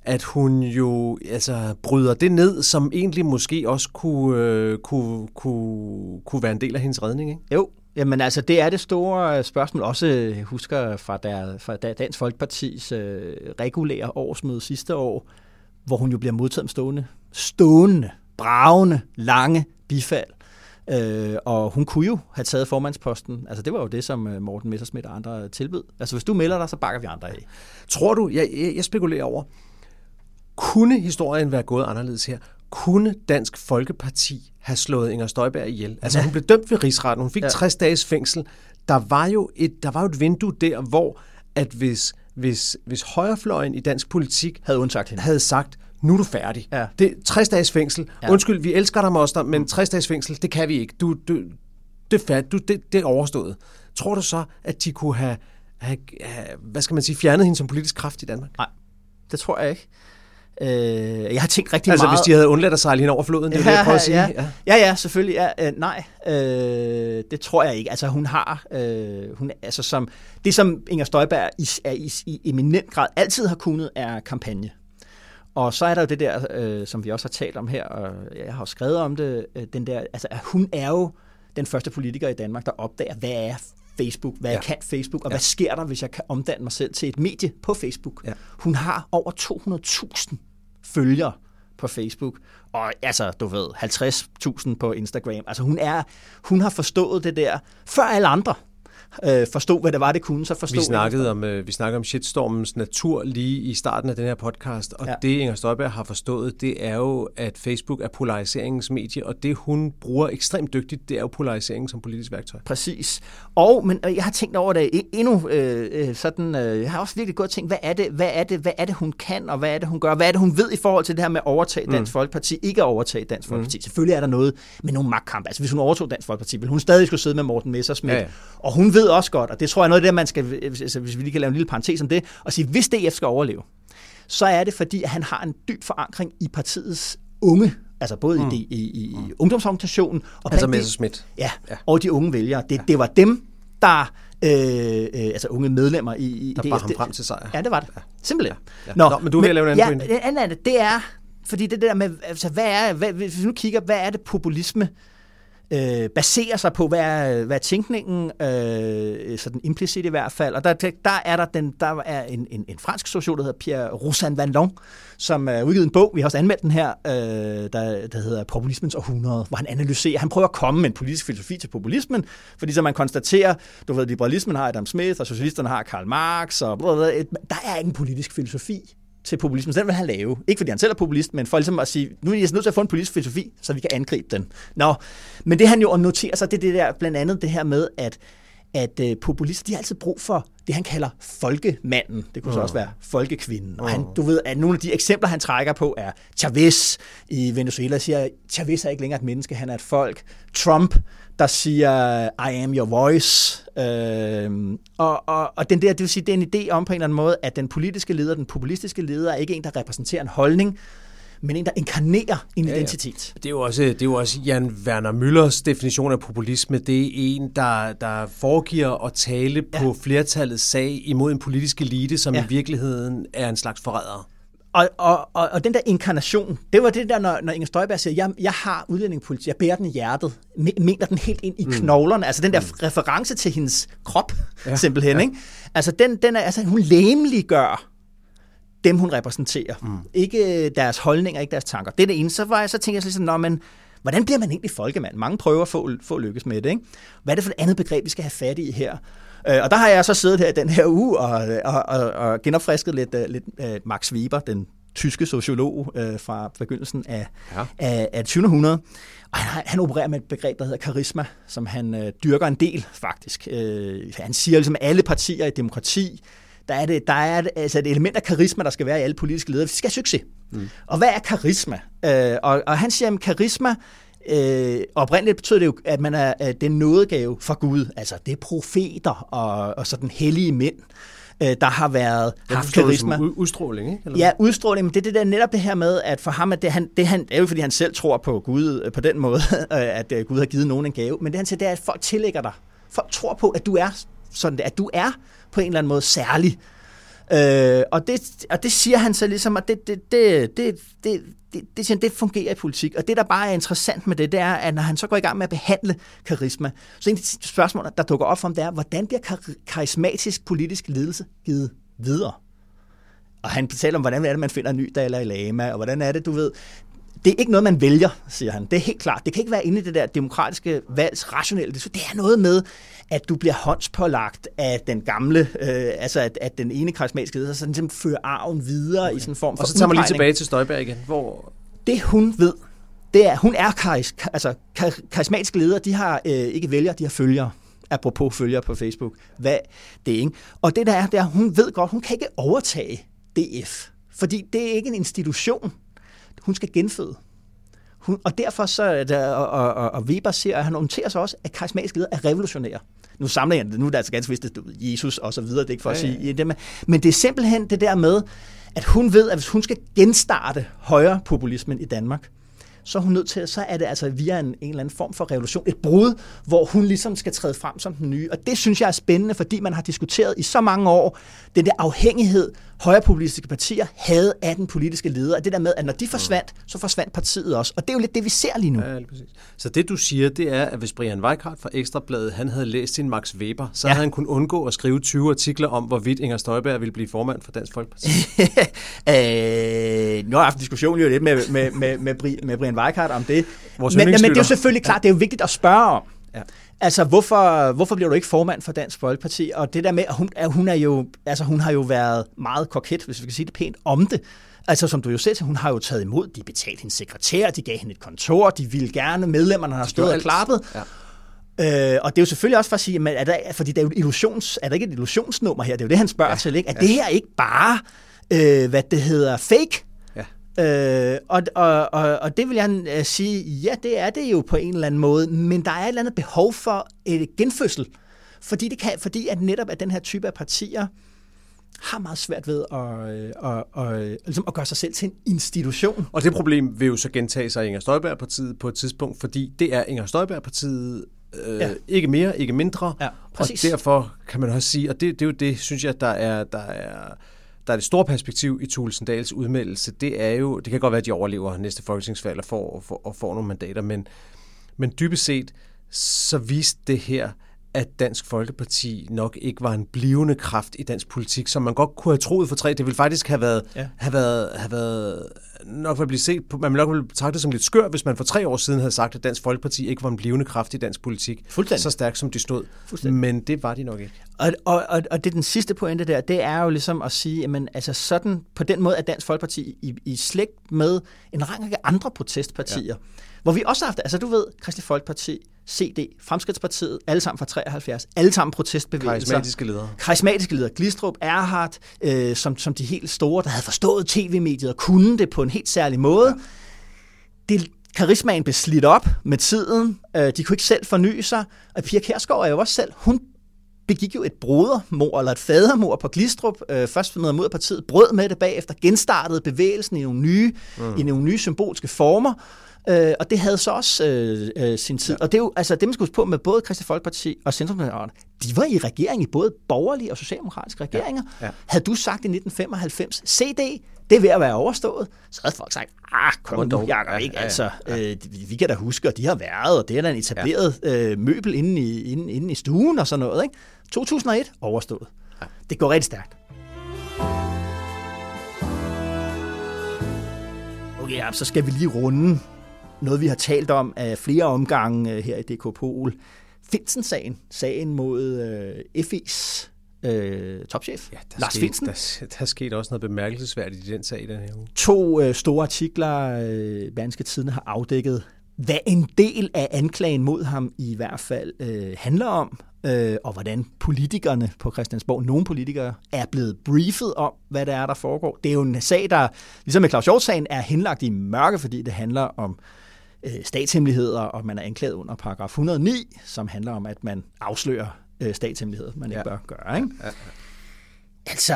at hun jo altså, bryder det ned, som egentlig måske også kunne, øh, kunne, kunne, kunne være en del af hendes redning. Ikke? Jo, Jamen altså, det er det store spørgsmål. Også øh, husker fra, der, fra der Dansk Folkepartis øh, regulære årsmøde sidste år, hvor hun jo bliver modtaget med stående, stående, bravende, lange bifald. Øh, og hun kunne jo have taget formandsposten. Altså det var jo det, som øh, Morten Messersmith og andre tilbød. Altså hvis du melder dig, så bakker vi andre af. Tror du, jeg, jeg spekulerer over, kunne historien være gået anderledes her? Kunne Dansk Folkeparti have slået Inger Støjberg ihjel? Altså hun blev dømt ved rigsretten, hun fik ja. 60 dages fængsel. Der var jo et, der var jo et vindue der, hvor at hvis, hvis, hvis højrefløjen i dansk politik havde undsagt hende. havde sagt, nu er du færdig. Ja. Det er 60 dages fængsel. Ja. Undskyld, vi elsker dig, moster, men 60 dages fængsel, det kan vi ikke. Du, du, det, færdigt. Du, det, det er overstået. Tror du så, at de kunne have, have, have, hvad skal man sige, fjernet hende som politisk kraft i Danmark? Nej, det tror jeg ikke. Øh, jeg har tænkt rigtig altså, meget... Altså hvis de havde undladt at sejle hende over floden, det er ja, det, jeg prøver at sige. Ja, ja, ja, ja selvfølgelig. Ja, øh, nej, øh, det tror jeg ikke. Altså hun har... Øh, hun, altså, som, det som Inger Støjberg i, er i, i eminent grad altid har kunnet, er kampagne. Og så er der jo det der, øh, som vi også har talt om her, og jeg har skrevet om det, øh, den der, altså hun er jo den første politiker i Danmark, der opdager, hvad er Facebook, hvad ja. kan Facebook, og ja. hvad sker der, hvis jeg kan omdanne mig selv til et medie på Facebook. Ja. Hun har over 200.000 følgere på Facebook, og altså, du ved, 50.000 på Instagram. Altså hun er, hun har forstået det der før alle andre øh, forstod, hvad det var, det kunne, så forstod vi snakkede om øh, Vi snakkede om shitstormens natur lige i starten af den her podcast, og ja. det Inger Støjberg har forstået, det er jo, at Facebook er polariseringens medie, og det hun bruger ekstremt dygtigt, det er jo polarisering som politisk værktøj. Præcis. Og men jeg har tænkt over det endnu øh, øh, sådan, øh, jeg har også virkelig og tænkt, hvad er, det, hvad, er det, hvad er det, hun kan, og hvad er det, hun gør, hvad er det, hun ved i forhold til det her med at overtage mm. Dansk mm. Folkeparti, ikke at overtage Dansk Folkeparti. Mm. Selvfølgelig er der noget med nogle magtkampe. Altså hvis hun overtog Dansk Folkeparti, vil hun stadig skulle sidde med Morten Messersmith, ja, ja. og hun ved også godt, og det tror jeg er noget af det, man skal, altså, hvis vi lige kan lave en lille parentes om det, og sige, hvis DF skal overleve, så er det fordi, at han har en dyb forankring i partiets unge altså både mm. i, i, i mm. ungdomsorganisationen og altså Messerschmidt. Ja, ja, og de unge vælgere. Det, ja. det var dem, der øh, øh, altså unge medlemmer i, i der bar ham frem til sejr. Ja, det var det. Ja. Simpelthen. Ja. Ja. Nå, Nå, men du vil lave en anden ja, pointe. andet af det, det er, fordi det der med, altså hvad er, hvad, hvis vi nu kigger, hvad er det populisme øh, baserer sig på, hvad er, hvad er tænkningen, øh, sådan implicit i hvert fald. Og der, der er der, den, der er en, en, en fransk sociolog, der hedder Pierre Roussan Van som er udgivet en bog, vi har også anmeldt den her, øh, der, der hedder Populismens århundrede, hvor han analyserer, han prøver at komme med en politisk filosofi til populismen, fordi så man konstaterer, du ved, liberalismen har Adam Smith, og socialisterne har Karl Marx, og der er ikke en politisk filosofi til populismen, så den vil han lave. Ikke fordi han selv er populist, men for ligesom at sige, nu er jeg nødt til at få en politisk filosofi, så vi kan angribe den. Nå, men det han jo noterer sig, det er det der, blandt andet det her med, at at uh, populister, de har altid brug for det, han kalder folkemanden. Det kunne så også være folkekvinden. Og han, du ved, at nogle af de eksempler, han trækker på, er Chavez i Venezuela, siger, Chavez er ikke længere et menneske, han er et folk. Trump, der siger, I am your voice. Øh, og, og, og den der, det vil sige, det er en idé om på en eller anden måde, at den politiske leder, den populistiske leder, er ikke en, der repræsenterer en holdning, men en, der inkarnerer en ja, identitet. Ja. Det, er jo også, det er jo også Jan Werner Müllers definition af populisme. Det er en, der, der foregiver at tale ja. på flertallets sag imod en politisk elite, som ja. i virkeligheden er en slags forræder. Og, og, og, og den der inkarnation, det var det der, når, når Inger Støjberg siger, jeg, jeg har udlændingepolitik, jeg bærer den i hjertet, mener den helt ind i mm. knoglerne, altså den der mm. reference til hendes krop, ja. simpelthen. Ja. Ikke? Altså, den, den er, altså hun læmeliggør dem, hun repræsenterer. Mm. Ikke deres holdninger, ikke deres tanker. Det er det ene. Så, var jeg, så tænker jeg sådan, når man, hvordan bliver man egentlig folkemand? Mange prøver at få, få lykkes med det. Ikke? Hvad er det for et andet begreb, vi skal have fat i her? Øh, og der har jeg så siddet her den her uge og, og, og, og genopfrisket lidt, uh, lidt uh, Max Weber, den tyske sociolog uh, fra begyndelsen af, ja. af, af 20. århundrede. Og han, han opererer med et begreb, der hedder karisma, som han uh, dyrker en del, faktisk. Uh, han siger ligesom, at alle partier i demokrati, der er, det, der er det, altså et element af karisma, der skal være i alle politiske ledere. Vi skal have succes. Mm. Og hvad er karisma? Uh, og, og han siger, at karisma Øh, oprindeligt betyder det jo, at man er at er nådegave fra Gud. Altså, det er profeter og, og sådan hellige mænd, øh, der har været haft karisma. udstråling, ikke? Eller? Ja, udstråling, men det er det der, netop det her med, at for ham, at det, han, det, han, det er jo fordi, han selv tror på Gud øh, på den måde, at øh, Gud har givet nogen en gave, men det han siger, det er, at folk tillægger dig. Folk tror på, at du er sådan, at du er på en eller anden måde særlig. Øh, og, det, og det siger han så ligesom, at det, det, det, det, det, det, det, det fungerer i politik. Og det, der bare er interessant med det, det er, at når han så går i gang med at behandle karisma, så en af de spørgsmål, der dukker op for ham, det er, hvordan bliver kar- karismatisk politisk ledelse givet videre? Og han fortæller om, hvordan er det, man finder en ny Dalai Lama, og hvordan er det, du ved, det er ikke noget, man vælger, siger han. Det er helt klart. Det kan ikke være inde i det der demokratiske valgs rationelle. Det er noget med, at du bliver håndspålagt af den gamle, øh, altså at, at den ene karismatiske leder, så den ligesom fører arven videre okay. i sådan en form for Og så tager man lige tilbage til Støjberg igen. Hvor... Det hun ved, det er, hun er karis, altså karismatiske ledere, de har øh, ikke vælger, de har følgere apropos følgere på Facebook. Hvad det er, ikke? Og det der er, det er, hun ved godt, hun kan ikke overtage DF, fordi det er ikke en institution. Hun skal genføde. Hun, og derfor så, der, og, og, og Weber siger, at han noterer sig også, at karismatiske ledere er revolutionære. Nu samler jeg det, nu er det altså ganske vist, at Jesus og så videre, det er ikke for ja, at sige ja. det, men det er simpelthen det der med, at hun ved, at hvis hun skal genstarte højre populismen i Danmark, så er hun nødt til, så er det altså via en, en eller anden form for revolution, et brud, hvor hun ligesom skal træde frem som den nye. Og det synes jeg er spændende, fordi man har diskuteret i så mange år, den der afhængighed, højrepopulistiske partier havde af den politiske leder. Og det der med, at når de forsvandt, så forsvandt partiet også. Og det er jo lidt det, vi ser lige nu. Ja, lige præcis. Så det, du siger, det er, at hvis Brian Weikart fra Ekstrabladet, han havde læst sin Max Weber, så ja. havde han kunnet undgå at skrive 20 artikler om, hvorvidt Inger Støjberg ville blive formand for Dansk Folkeparti. øh, nu har jeg haft diskussion jo lidt med, med, med, med, med Brian Weikart om det. men, men det er jo selvfølgelig klart, det er jo vigtigt at spørge om. Ja. Altså, hvorfor, hvorfor bliver du ikke formand for Dansk Folkeparti? Og det der med, at hun, at hun, er jo, altså, hun har jo været meget koket, hvis vi kan sige det pænt, om det. Altså, som du jo selv hun har jo taget imod, de betalte hendes sekretær, de gav hende et kontor, de ville gerne, medlemmerne har stået og klappet. Ja. Øh, og det er jo selvfølgelig også for at sige, men er der, fordi det er, jo illusions, er der ikke et illusionsnummer her? Det er jo det, han spørger ja. til. Ikke? Er ja. det her ikke bare, øh, hvad det hedder, fake? Øh, og, og, og, og det vil jeg uh, sige, ja, det er det jo på en eller anden måde, men der er et eller andet behov for et genfødsel, fordi, det kan, fordi at netop at den her type af partier har meget svært ved at, øh, at, at, at, ligesom at gøre sig selv til en institution. Og det problem vil jo så gentage sig i Inger Støjberg-partiet på et tidspunkt, fordi det er Inger Støjberg-partiet øh, ja. ikke mere, ikke mindre. Ja, præcis. Og derfor kan man også sige, og det, det er jo det, synes jeg, der er, der er, der er det store perspektiv i Tulsendals udmeldelse, det er jo, det kan godt være, at de overlever næste folketingsvalg og får, og får, og får nogle mandater, men, men dybest set, så viste det her, at Dansk Folkeparti nok ikke var en blivende kraft i dansk politik, som man godt kunne have troet for tre. Det ville faktisk have været, ja. have været, have været nok vil blive set på, man ville nok blive betragtet som lidt skør, hvis man for tre år siden havde sagt, at Dansk Folkeparti ikke var en blivende kraft i dansk politik. Så stærk som de stod. Men det var de nok ikke. Og, og, og, og det er den sidste pointe der, det er jo ligesom at sige, jamen, altså sådan, på den måde er Dansk Folkeparti i, i slægt med en række andre protestpartier. Ja hvor vi også har haft, altså du ved, Kristelig Folkeparti, CD, Fremskridtspartiet, alle sammen fra 73, alle sammen protestbevægelser. Karismatiske ledere. Karismatiske ledere. Glistrup, Erhardt, øh, som, som de helt store, der havde forstået tv-mediet og kunne det på en helt særlig måde. Ja. Det, karismaen blev slidt op med tiden. Øh, de kunne ikke selv forny sig. Og Pia Kærsgaard er jo også selv, hun begik jo et brodermor eller et fadermor på Glistrup. Øh, først noget mod partiet, brød med det bagefter, genstartede bevægelsen i nogle nye, mm. i nogle nye symbolske former. Øh, og det havde så også øh, øh, sin tid. Ja. Og det er jo, altså det man skal huske på med både Kristelig Folkeparti og Centrumdemokraterne, de var i regering i både borgerlige og socialdemokratiske regeringer. Ja. Ja. Havde du sagt i 1995, CD, det er ved at være overstået, så havde folk sagt, ah, kom nu, Jacob, ikke? Ja, ja, Altså, øh, vi kan da huske, at de har været, og det er da en etableret ja. øh, møbel inde i, inde, inde i stuen og sådan noget. Ikke? 2001, overstået. Ja. Det går rigtig stærkt. Okay, ja, så skal vi lige runde noget, vi har talt om af flere omgange øh, her i DK Pol. Finsen-sagen, sagen mod øh, FE's øh, topchef, ja, der Lars skete, Finsen. Der, der er sket også noget bemærkelsesværdigt i den sag den her uge. To øh, store artikler, øh, Berlingske Tidene har afdækket, hvad en del af anklagen mod ham i hvert fald øh, handler om, øh, og hvordan politikerne på Christiansborg, nogle politikere, er blevet briefet om, hvad det er, der foregår. Det er jo en sag, der, ligesom med Claus Hjort-sagen, er henlagt i mørke, fordi det handler om øh, statshemmeligheder, og man er anklaget under paragraf 109, som handler om, at man afslører øh, statshemmeligheder, man ikke ja. bør gøre. Ikke? Ja, ja. Altså,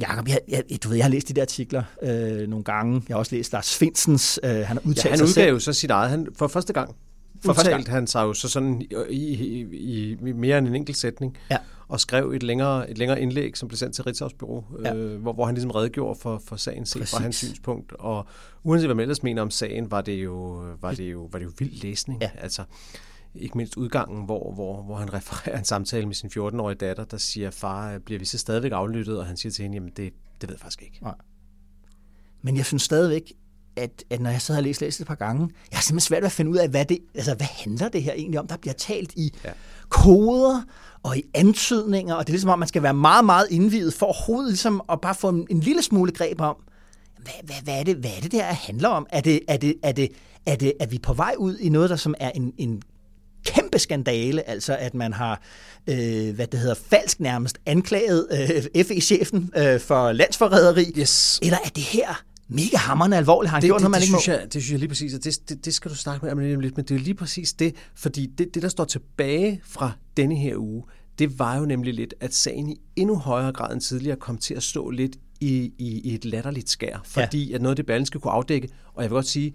Jacob, jeg, jeg, du ved, jeg har læst de der artikler øh, nogle gange. Jeg har også læst Lars Finsens. Øh, han har udtalt ja, han udgav jo så sit eget han, for første gang. For udtalte han sig jo så sådan i, i, i, i mere end en enkelt sætning, ja. og skrev et længere, et længere indlæg, som blev sendt til Ritzau's Bureau, ja. øh, hvor, hvor han ligesom redegjorde for, for sagen set fra hans synspunkt. Og uanset hvad man ellers mener om sagen, var det jo, var det jo, var det jo vild læsning. Ja. Altså, ikke mindst udgangen, hvor, hvor, hvor han refererer en samtale med sin 14-årige datter, der siger, far, bliver vi så stadigvæk aflyttet? Og han siger til hende, jamen det, det ved jeg faktisk ikke. Nej. Men jeg synes stadigvæk, at, at når jeg så har læst, læst et par gange, jeg har simpelthen svært ved at finde ud af, hvad, det, altså, hvad handler det her egentlig om? Der bliver talt i ja. koder og i antydninger, og det er ligesom om, man skal være meget, meget indvidet for overhovedet ligesom at bare få en, en lille smule greb om, hvad, hvad, hvad, er det, hvad er det der handler om? Er det, er det, er det, er det, er vi på vej ud i noget, der som er en, en kæmpe skandale, altså at man har, øh, hvad det hedder, falsk nærmest anklaget øh, FE-chefen øh, for landsforræderi? Yes. Eller er det her mega hammerne alvorligt? Har han det, gjort det, noget, man det, ikke synes må? Jeg, det synes jeg lige præcis, og det, det, det skal du snakke med om lidt, men det er lige præcis det, fordi det, det, der står tilbage fra denne her uge, det var jo nemlig lidt, at sagen i endnu højere grad end tidligere kom til at stå lidt i, i, i et latterligt skær, fordi ja. at noget af det Berlingske kunne afdække, og jeg vil godt sige,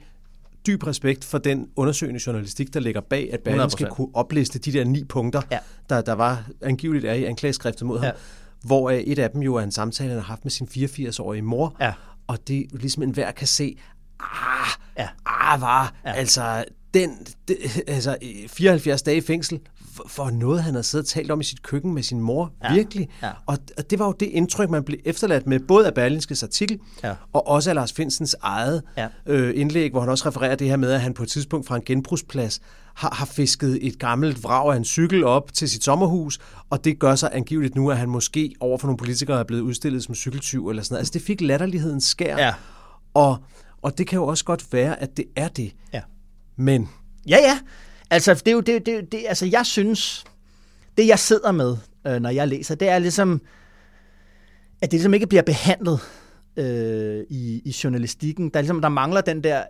dyb respekt for den undersøgende journalistik, der ligger bag, at Berlingske kunne opliste de der ni punkter, ja. der, der var angiveligt er i anklageskriftet mod ja. ham, hvor et af dem jo er en samtale, han har haft med sin 84-årige mor, ja. Og det ligesom enhver kan se, ah, ja. ah, var, ja. altså, den, det, altså 74 dage i fængsel, for noget, han havde siddet og talt om i sit køkken med sin mor. Ja. Virkelig. Ja. Og, og det var jo det indtryk, man blev efterladt med, både af Berlinskes artikel, ja. og også af Lars Finsens eget ja. øh, indlæg, hvor han også refererer det her med, at han på et tidspunkt fra en genbrugsplads har, har fisket et gammelt vrag af en cykel op til sit sommerhus, og det gør sig angiveligt nu, at han måske over for nogle politikere er blevet udstillet som cykeltyv eller sådan noget. Altså det fik latterlighedens skær. Ja. Og, og det kan jo også godt være, at det er det. Ja. Men... Ja, ja. Altså, det er jo, det, det, det, altså, jeg synes, det jeg sidder med, øh, når jeg læser, det er ligesom, at det ligesom ikke bliver behandlet øh, i, i journalistikken. Der, er ligesom, der mangler den der,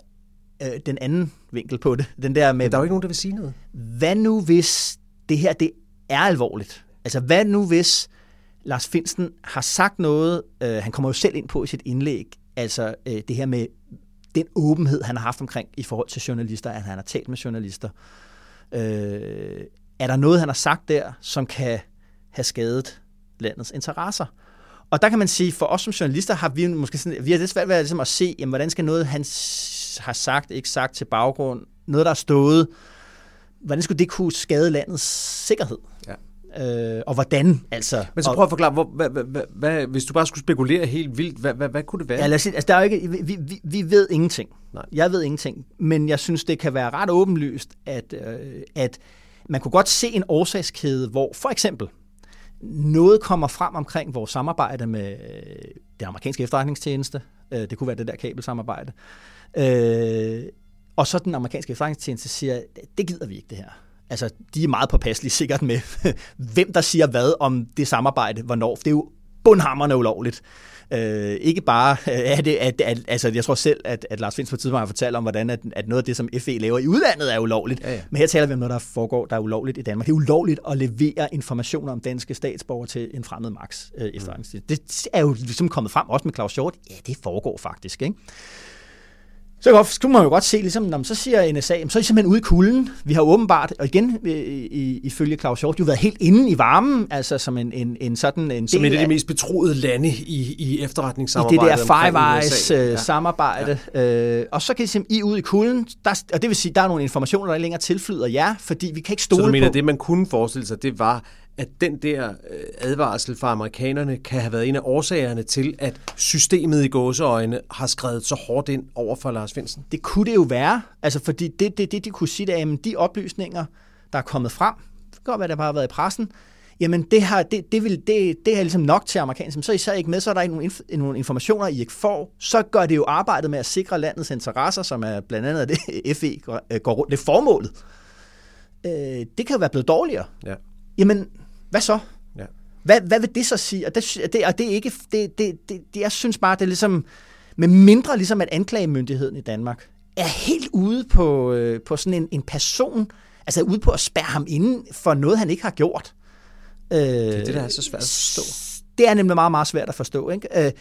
øh, den anden vinkel på det. Den der med, Men der er jo ikke nogen, der vil sige noget. Hvad nu, hvis det her det er alvorligt? Altså, hvad nu, hvis Lars Finsen har sagt noget, øh, han kommer jo selv ind på i sit indlæg, altså øh, det her med den åbenhed, han har haft omkring i forhold til journalister, at han har talt med journalister. Øh, Øh, er der noget, han har sagt der, som kan have skadet landets interesser? Og der kan man sige, for os som journalister har vi måske sådan, vi har lidt svært ved ligesom at se, jamen, hvordan skal noget, han har sagt, ikke sagt til baggrund, noget, der er stået, hvordan skulle det kunne skade landets sikkerhed? Øh, og hvordan, altså... Men så prøv at forklare, hvor, hvad, hvad, hvad, hvis du bare skulle spekulere helt vildt, hvad, hvad, hvad kunne det være? Ja, lad os sige, altså, der er jo ikke, vi, vi, vi ved ingenting. Nej. Jeg ved ingenting, men jeg synes, det kan være ret åbenlyst, at, øh, at man kunne godt se en årsagskæde, hvor for eksempel noget kommer frem omkring vores samarbejde med øh, det amerikanske efterretningstjeneste. Øh, det kunne være det der kabelsamarbejde. Øh, og så den amerikanske efterretningstjeneste siger, det gider vi ikke det her. Altså, de er meget påpasselige sikkert med, hvem der siger hvad om det samarbejde, hvornår. Det er jo bundhammerne ulovligt. Øh, ikke bare er det, at, at, altså jeg tror selv, at, at Lars Finds på tidspunkt har fortalt om, hvordan at, at noget af det, som FE laver i udlandet, er ulovligt. Ja, ja. Men her taler vi om noget, der foregår, der er ulovligt i Danmark. Det er ulovligt at levere informationer om danske statsborgere til en fremmed max øh, efterretningstjeneste. Mm. Det er jo ligesom kommet frem, også med Claus Short. Ja, det foregår faktisk, ikke? Så kunne man jo godt se, ligesom, når så siger NSA, så er I simpelthen ude i kulden. Vi har åbenbart, og igen ifølge Claus Hjort, jo været helt inde i varmen, altså som en, en, en sådan en Som et af de mest betroede lande i, i efterretningssamarbejdet. I det der Five Eyes øh, ja. Øh, og så kan I sige, I er ude i kulden, der, og det vil sige, der er nogle informationer, der ikke længere tilflyder jer, fordi vi kan ikke stole på... Så du mener, på, det man kunne forestille sig, det var, at den der øh, advarsel fra amerikanerne kan have været en af årsagerne til, at systemet i gåseøjne har skrevet så hårdt ind over for Lars Finsen? Det kunne det jo være, altså fordi det, det, det de kunne sige, det er, at de oplysninger, der er kommet frem, det kan godt være, der bare har været i pressen, jamen det, har, det, det, vil, det, det er ligesom nok til amerikanerne. Så er I så ikke med, så er der ikke nogen, inf- nogle informationer, I ikke får. Så gør det jo arbejdet med at sikre landets interesser, som er blandt andet det FE går rundt. Det er formålet. Øh, det kan jo være blevet dårligere. Ja. Jamen, hvad så? Ja. Hvad, hvad vil det så sige? Og det, det, og det er ikke, det, det, det, det, jeg synes bare, det er ligesom, med mindre ligesom, at anklagemyndigheden i Danmark er helt ude på, øh, på sådan en, en person, altså ude på at spærre ham inden for noget, han ikke har gjort. Øh, det er det, der er så svært at forstå. Det er nemlig meget, meget svært at forstå. Ikke? Øh,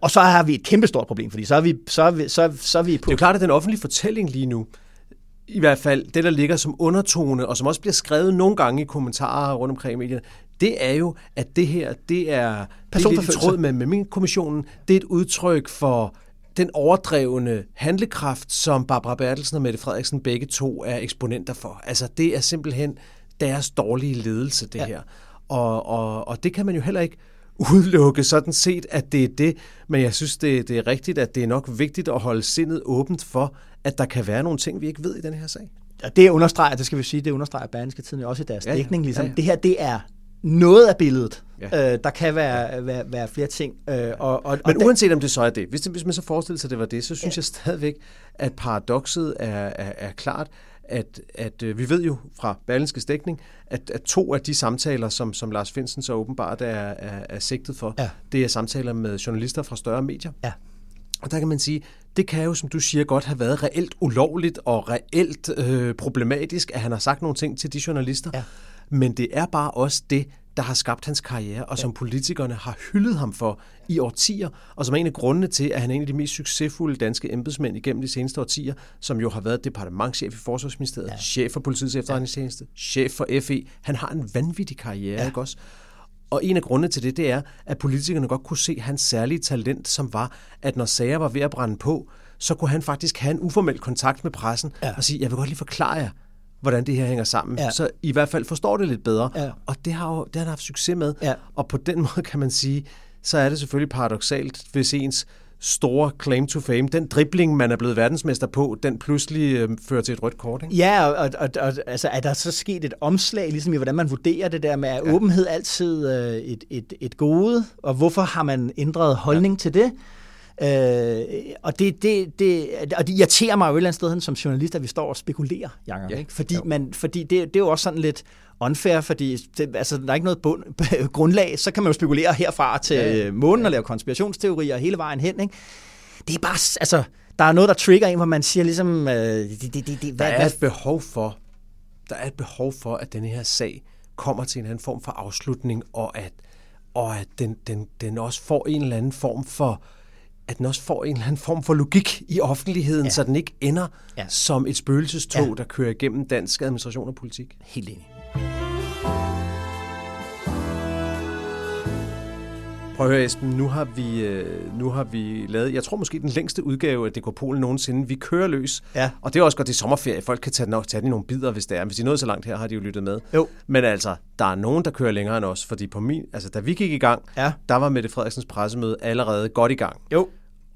og så har vi et kæmpestort problem, fordi så er vi, så er vi, så, så er vi på... Det er jo klart, at den offentlige fortælling lige nu, i hvert fald det, der ligger som undertone, og som også bliver skrevet nogle gange i kommentarer rundt omkring i medierne, det er jo, at det her, det er, det er lidt i tråd med, med min kommissionen, det er et udtryk for den overdrevne handlekraft, som Barbara Bertelsen og Mette Frederiksen begge to er eksponenter for. Altså, det er simpelthen deres dårlige ledelse, det ja. her. Og, og, og det kan man jo heller ikke udelukke sådan set, at det er det. Men jeg synes, det, det er rigtigt, at det er nok vigtigt at holde sindet åbent for, at der kan være nogle ting, vi ikke ved i den her sag. Og det understreger, det skal vi sige, det understreger Berlingske Tiden også i deres ja, ja. dækning. Ligesom. Ja, ja. Det her, det er noget af billedet. Ja. Øh, der kan være, ja. være, være flere ting. Øh, og, og, Men og uanset om det så er det, hvis, det, hvis man så forestiller sig, at det var det, så synes ja. jeg stadigvæk, at paradokset er, er, er klart, at, at øh, vi ved jo fra Berlinske dækning, at, at to af de samtaler, som, som Lars Finsen så åbenbart er, er, er sigtet for, ja. det er samtaler med journalister fra større medier. Ja. Og der kan man sige, det kan jo, som du siger, godt have været reelt ulovligt og reelt øh, problematisk, at han har sagt nogle ting til de journalister. Ja. Men det er bare også det, der har skabt hans karriere, og som politikerne har hyldet ham for i årtier, og som er en af grundene til, at han er en af de mest succesfulde danske embedsmænd igennem de seneste årtier, som jo har været departementchef i Forsvarsministeriet, ja. chef for politiets efterretningstjeneste, ja. chef for FE. Han har en vanvittig karriere, ja. ikke også? Og en af grundene til det, det er, at politikerne godt kunne se hans særlige talent, som var, at når sager var ved at brænde på, så kunne han faktisk have en uformel kontakt med pressen ja. og sige, jeg vil godt lige forklare jer, hvordan det her hænger sammen. Ja. Så I hvert fald forstår det lidt bedre. Ja. Og det har, jo, det har han haft succes med. Ja. Og på den måde kan man sige, så er det selvfølgelig paradoxalt, hvis ens store claim to fame, den dribling, man er blevet verdensmester på, den pludselig øh, fører til et rødt kort, ikke? Ja, og, og, og altså, er der så sket et omslag, ligesom i hvordan man vurderer det der med, er ja. åbenhed altid øh, et, et, et gode, og hvorfor har man ændret holdning ja. til det? Øh, og, det, det, det, og det irriterer mig jo et eller andet sted som journalist, at vi står og spekulerer, Jacob, ja. ikke? Fordi, man, fordi det, det er jo også sådan lidt unfair, fordi det, altså, der er ikke noget bund, grundlag, så kan man jo spekulere herfra til ja, ja. månen og lave konspirationsteorier hele vejen hen. Ikke? Det er bare, altså, der er noget, der trigger en, hvor man siger ligesom... Øh, det, det, det, det, hvad, der er et behov for, der er et behov for, at denne her sag kommer til en anden form for afslutning, og at og at den, den, den også får en eller anden form for at den også får en eller anden form for logik i offentligheden, ja. så den ikke ender ja. som et spøgelsestog, ja. der kører igennem dansk administration og politik. Helt enig. Prøv at høre, Esben, nu har, vi, øh, nu har vi lavet, jeg tror måske den længste udgave af DK Polen nogensinde. Vi kører løs, ja. og det er også godt, det er sommerferie. Folk kan tage, tage den nogle bidder, hvis det er. Hvis de er nået så langt her, har de jo lyttet med. Jo. Men altså, der er nogen, der kører længere end os, fordi på min, altså, da vi gik i gang, ja. der var Mette Frederiksens pressemøde allerede godt i gang. Jo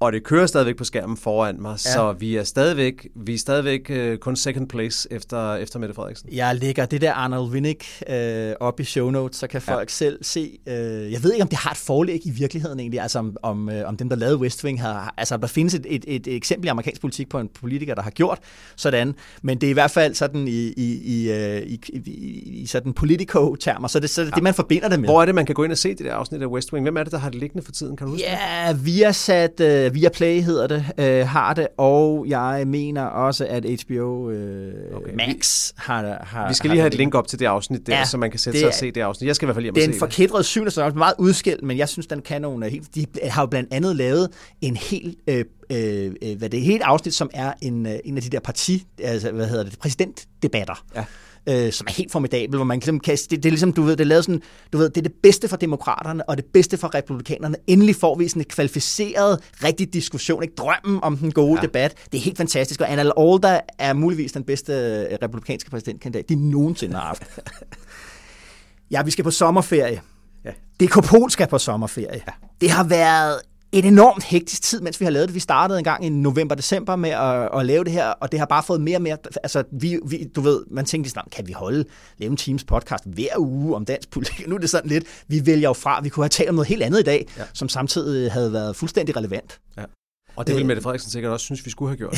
og det kører stadigvæk på skærmen foran mig, ja. så vi er stadigvæk, vi er stadigvæk uh, kun second place efter, efter Mette Frederiksen. Jeg lægger det der Arnold Winnick uh, op i show notes, så kan folk ja. selv se. Uh, jeg ved ikke, om det har et forlæg i virkeligheden egentlig, altså om, om, uh, om dem, der lavede West Wing, har, altså der findes et, et, et, eksempel i amerikansk politik på en politiker, der har gjort sådan, men det er i hvert fald sådan i, i, i, i, i, i sådan politico-termer, så det, så det ja. det, man forbinder det med. Hvor er det, man kan gå ind og se det der afsnit af West Wing? Hvem er det, der har det liggende for tiden? Kan du huske Ja, vi har sat... Uh, via Play hedder det, øh, har det, og jeg mener også, at HBO øh, okay. Max har har Vi skal lige have et link op til det afsnit der, ja, så man kan sætte sig og se det afsnit. Jeg skal i hvert fald hjem og se det. Den forkædrede syvende så er meget udskilt, men jeg synes, den kan nogle helt... De har jo blandt andet lavet en helt... Øh, øh, hvad det er, helt afsnit, som er en, øh, en af de der parti, altså, hvad hedder det, præsidentdebatter. Ja øh, som er helt formidabel, hvor man ligesom kan, det, det er ligesom, du ved, det er sådan, du ved, det er det bedste for demokraterne, og det bedste for republikanerne. Endelig får vi sådan en kvalificeret, rigtig diskussion, ikke drømmen om den gode ja. debat. Det er helt fantastisk, og Anna Alda er muligvis den bedste øh, republikanske præsidentkandidat, de nogensinde har haft. ja, vi skal på sommerferie. Ja. DK Pol skal på sommerferie. Ja. Det har været en enormt hektisk tid, mens vi har lavet det. Vi startede en gang i november-december med at, at lave det her, og det har bare fået mere og mere... Altså, vi, vi, du ved, man tænkte sådan, kan vi holde lave en Teams podcast hver uge om dansk politik? Nu er det sådan lidt, vi vælger jo fra, vi kunne have talt om noget helt andet i dag, ja. som samtidig havde været fuldstændig relevant. Ja. Og det ville Mette Frederiksen sikkert også synes, vi skulle have gjort.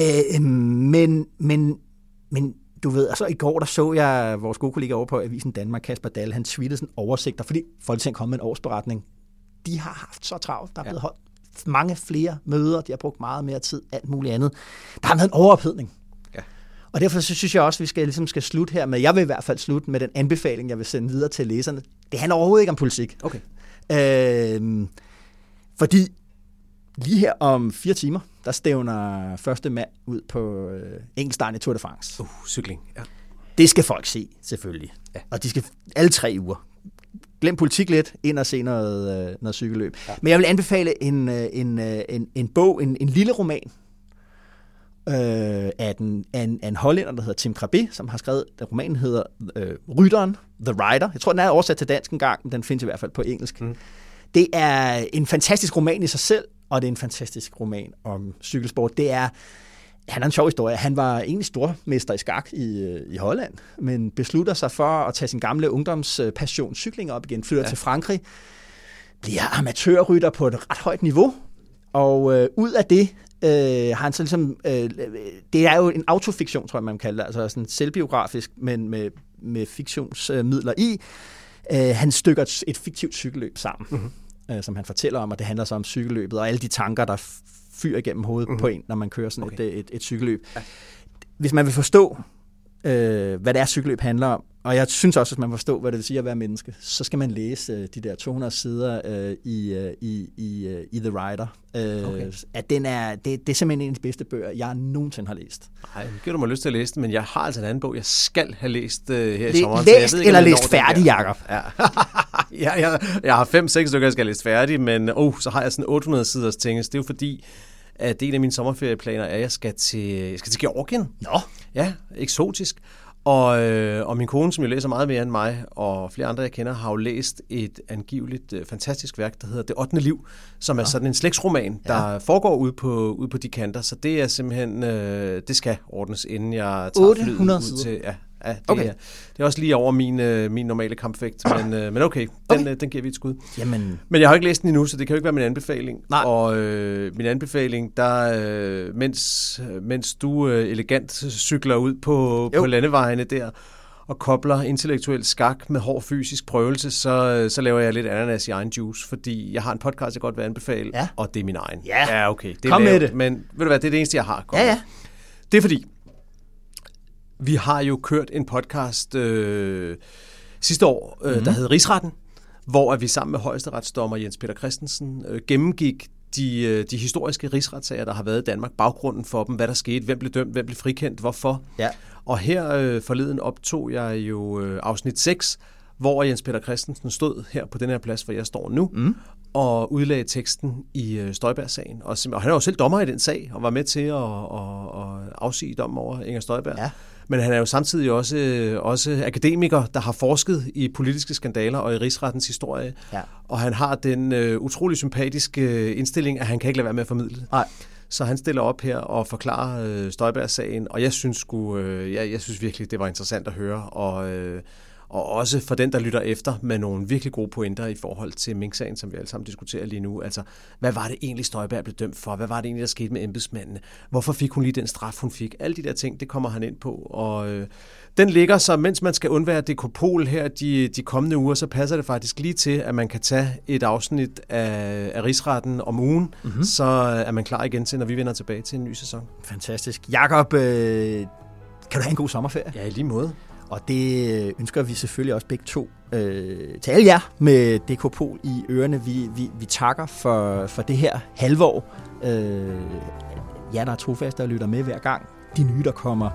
øh, men, men, men du ved, altså i går der så jeg vores gode kollega over på Avisen Danmark, Kasper Dahl, han tweetede sådan oversigter, fordi Folketinget kom med en årsberetning de har haft så travlt. Der er blevet holdt mange flere møder, de har brugt meget mere tid, alt muligt andet. Der har været en overophedning. Ja. Og derfor så synes jeg også, at vi skal, ligesom skal slutte her med, jeg vil i hvert fald slutte med den anbefaling, jeg vil sende videre til læserne. Det handler overhovedet ikke om politik. Okay. Øh, fordi lige her om fire timer, der stævner første mand ud på øh, enkeltstarten i Tour de France. Uh, cykling, ja. Det skal folk se, selvfølgelig. Ja. Og de skal alle tre uger glem politik lidt, ind og se noget, øh, noget cykelløb. Ja. Men jeg vil anbefale en, øh, en, øh, en, en bog, en, en lille roman, øh, af, den, af, en, af en hollænder, der hedder Tim Krabbe, som har skrevet, den romanen hedder øh, Rytteren, The Rider. Jeg tror, den er oversat til dansk en gang, men den findes i hvert fald på engelsk. Mm. Det er en fantastisk roman i sig selv, og det er en fantastisk roman om cykelsport. Det er han er en sjov historie. Han var egentlig stormester i skak i, øh, i Holland, men beslutter sig for at tage sin gamle ungdomspassion cykling op igen, flytter ja. til Frankrig, bliver amatørrytter på et ret højt niveau, og øh, ud af det øh, har han så ligesom, øh, det er jo en autofiktion, tror jeg, man kalder det, altså sådan selvbiografisk, men med, med fiktionsmidler i. Øh, han stykker et fiktivt cykelløb sammen, mm-hmm. øh, som han fortæller om, og det handler så om cykelløbet, og alle de tanker, der fyr igennem hovedet mm-hmm. på en, når man kører sådan okay. et, et, et cykelløb. Ja. Hvis man vil forstå, øh, hvad det er, cykelløb handler om, og jeg synes også, at man forstår, hvad det vil sige at være menneske, så skal man læse øh, de der 200 sider øh, i, øh, i, i, øh, i The Rider. Øh, okay. At den er, det, det er simpelthen en af de bedste bøger, jeg nogensinde har læst. Nej, det giver du mig lyst til at læse den, men jeg har altså en anden bog, jeg skal have læst øh, her i sommeren. Læst ikke, eller læst færdig, Jacob. Ja. ja, jeg, jeg har fem-seks stykker, jeg skal læst færdig, men oh, så har jeg sådan 800 siders ting. Det er jo fordi, at en af mine sommerferieplaner er, at jeg skal til, jeg skal til Georgien. Nå. Ja, eksotisk. Og, øh, og min kone, som jo læser meget mere end mig, og flere andre, jeg kender, har jo læst et angiveligt øh, fantastisk værk, der hedder Det 8. liv, som er sådan en slægtsroman, der ja. foregår ud på, ud på de kanter. Så det er simpelthen, øh, det skal ordnes, inden jeg tager flyet ud til... Ja, Ja, det, okay. er, det er også lige over min, øh, min normale kampvægt, men, øh, men okay, den, okay. Øh, den giver vi et skud. Jamen. Men jeg har ikke læst den endnu, så det kan jo ikke være min anbefaling. Nej. Og øh, min anbefaling, der øh, mens, mens du øh, elegant cykler ud på, på landevejene der, og kobler intellektuel skak med hård fysisk prøvelse, så, øh, så laver jeg lidt ananas i egen juice, fordi jeg har en podcast, jeg godt vil anbefale, ja. og det er min egen. Ja, ja okay. Det er Kom lavt, med det. Men ved du hvad, det er det eneste, jeg har. Kom ja, ja. Det er fordi, vi har jo kørt en podcast, øh, sidste år, øh, mm. der hed Rigsretten, hvor at vi sammen med højesteretsdommer Jens Peter Christensen øh, gennemgik de, øh, de historiske rigsretssager, der har været i Danmark, baggrunden for dem, hvad der skete, hvem blev dømt, hvem blev frikendt, hvorfor. Ja. Og her øh, forleden optog jeg jo øh, afsnit 6, hvor Jens Peter Christensen stod her på den her plads, hvor jeg står nu, mm. og udlagde teksten i øh, Støjberg-sagen. Og, og han er jo selv dommer i den sag, og var med til at, at, at afsige dommen over Inger Støjberg. Ja. Men han er jo samtidig også, også akademiker, der har forsket i politiske skandaler og i rigsrettens historie. Ja. Og han har den øh, utrolig sympatiske indstilling, at han kan ikke lade være med at formidle. Nej. Så han stiller op her og forklarer øh, Støjberg-sagen, og jeg synes, sgu, øh, jeg, jeg synes virkelig, det var interessant at høre. Og, øh, og også for den, der lytter efter med nogle virkelig gode pointer i forhold til Mink-sagen, som vi alle sammen diskuterer lige nu. Altså, hvad var det egentlig, Støjberg blev dømt for? Hvad var det egentlig, der skete med embedsmændene? Hvorfor fik hun lige den straf, hun fik? Alle de der ting, det kommer han ind på. Og øh, den ligger så, mens man skal undvære dekopol her de, de kommende uger, så passer det faktisk lige til, at man kan tage et afsnit af, af Rigsretten om ugen, mm-hmm. så er man klar igen til, når vi vender tilbage til en ny sæson. Fantastisk. Jakob, øh, kan du have en god sommerferie? Ja, i lige måde. Og det ønsker vi selvfølgelig også begge to øh, til alle jer med Dekopol i ørerne. Vi, vi, vi takker for, for det her halvår. Øh, jer, der er trofaste og lytter med hver gang. De nye, der kommer,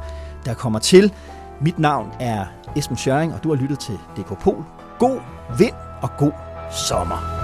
der kommer til. Mit navn er Esben Schøring, og du har lyttet til Dekopol. God vind og god sommer.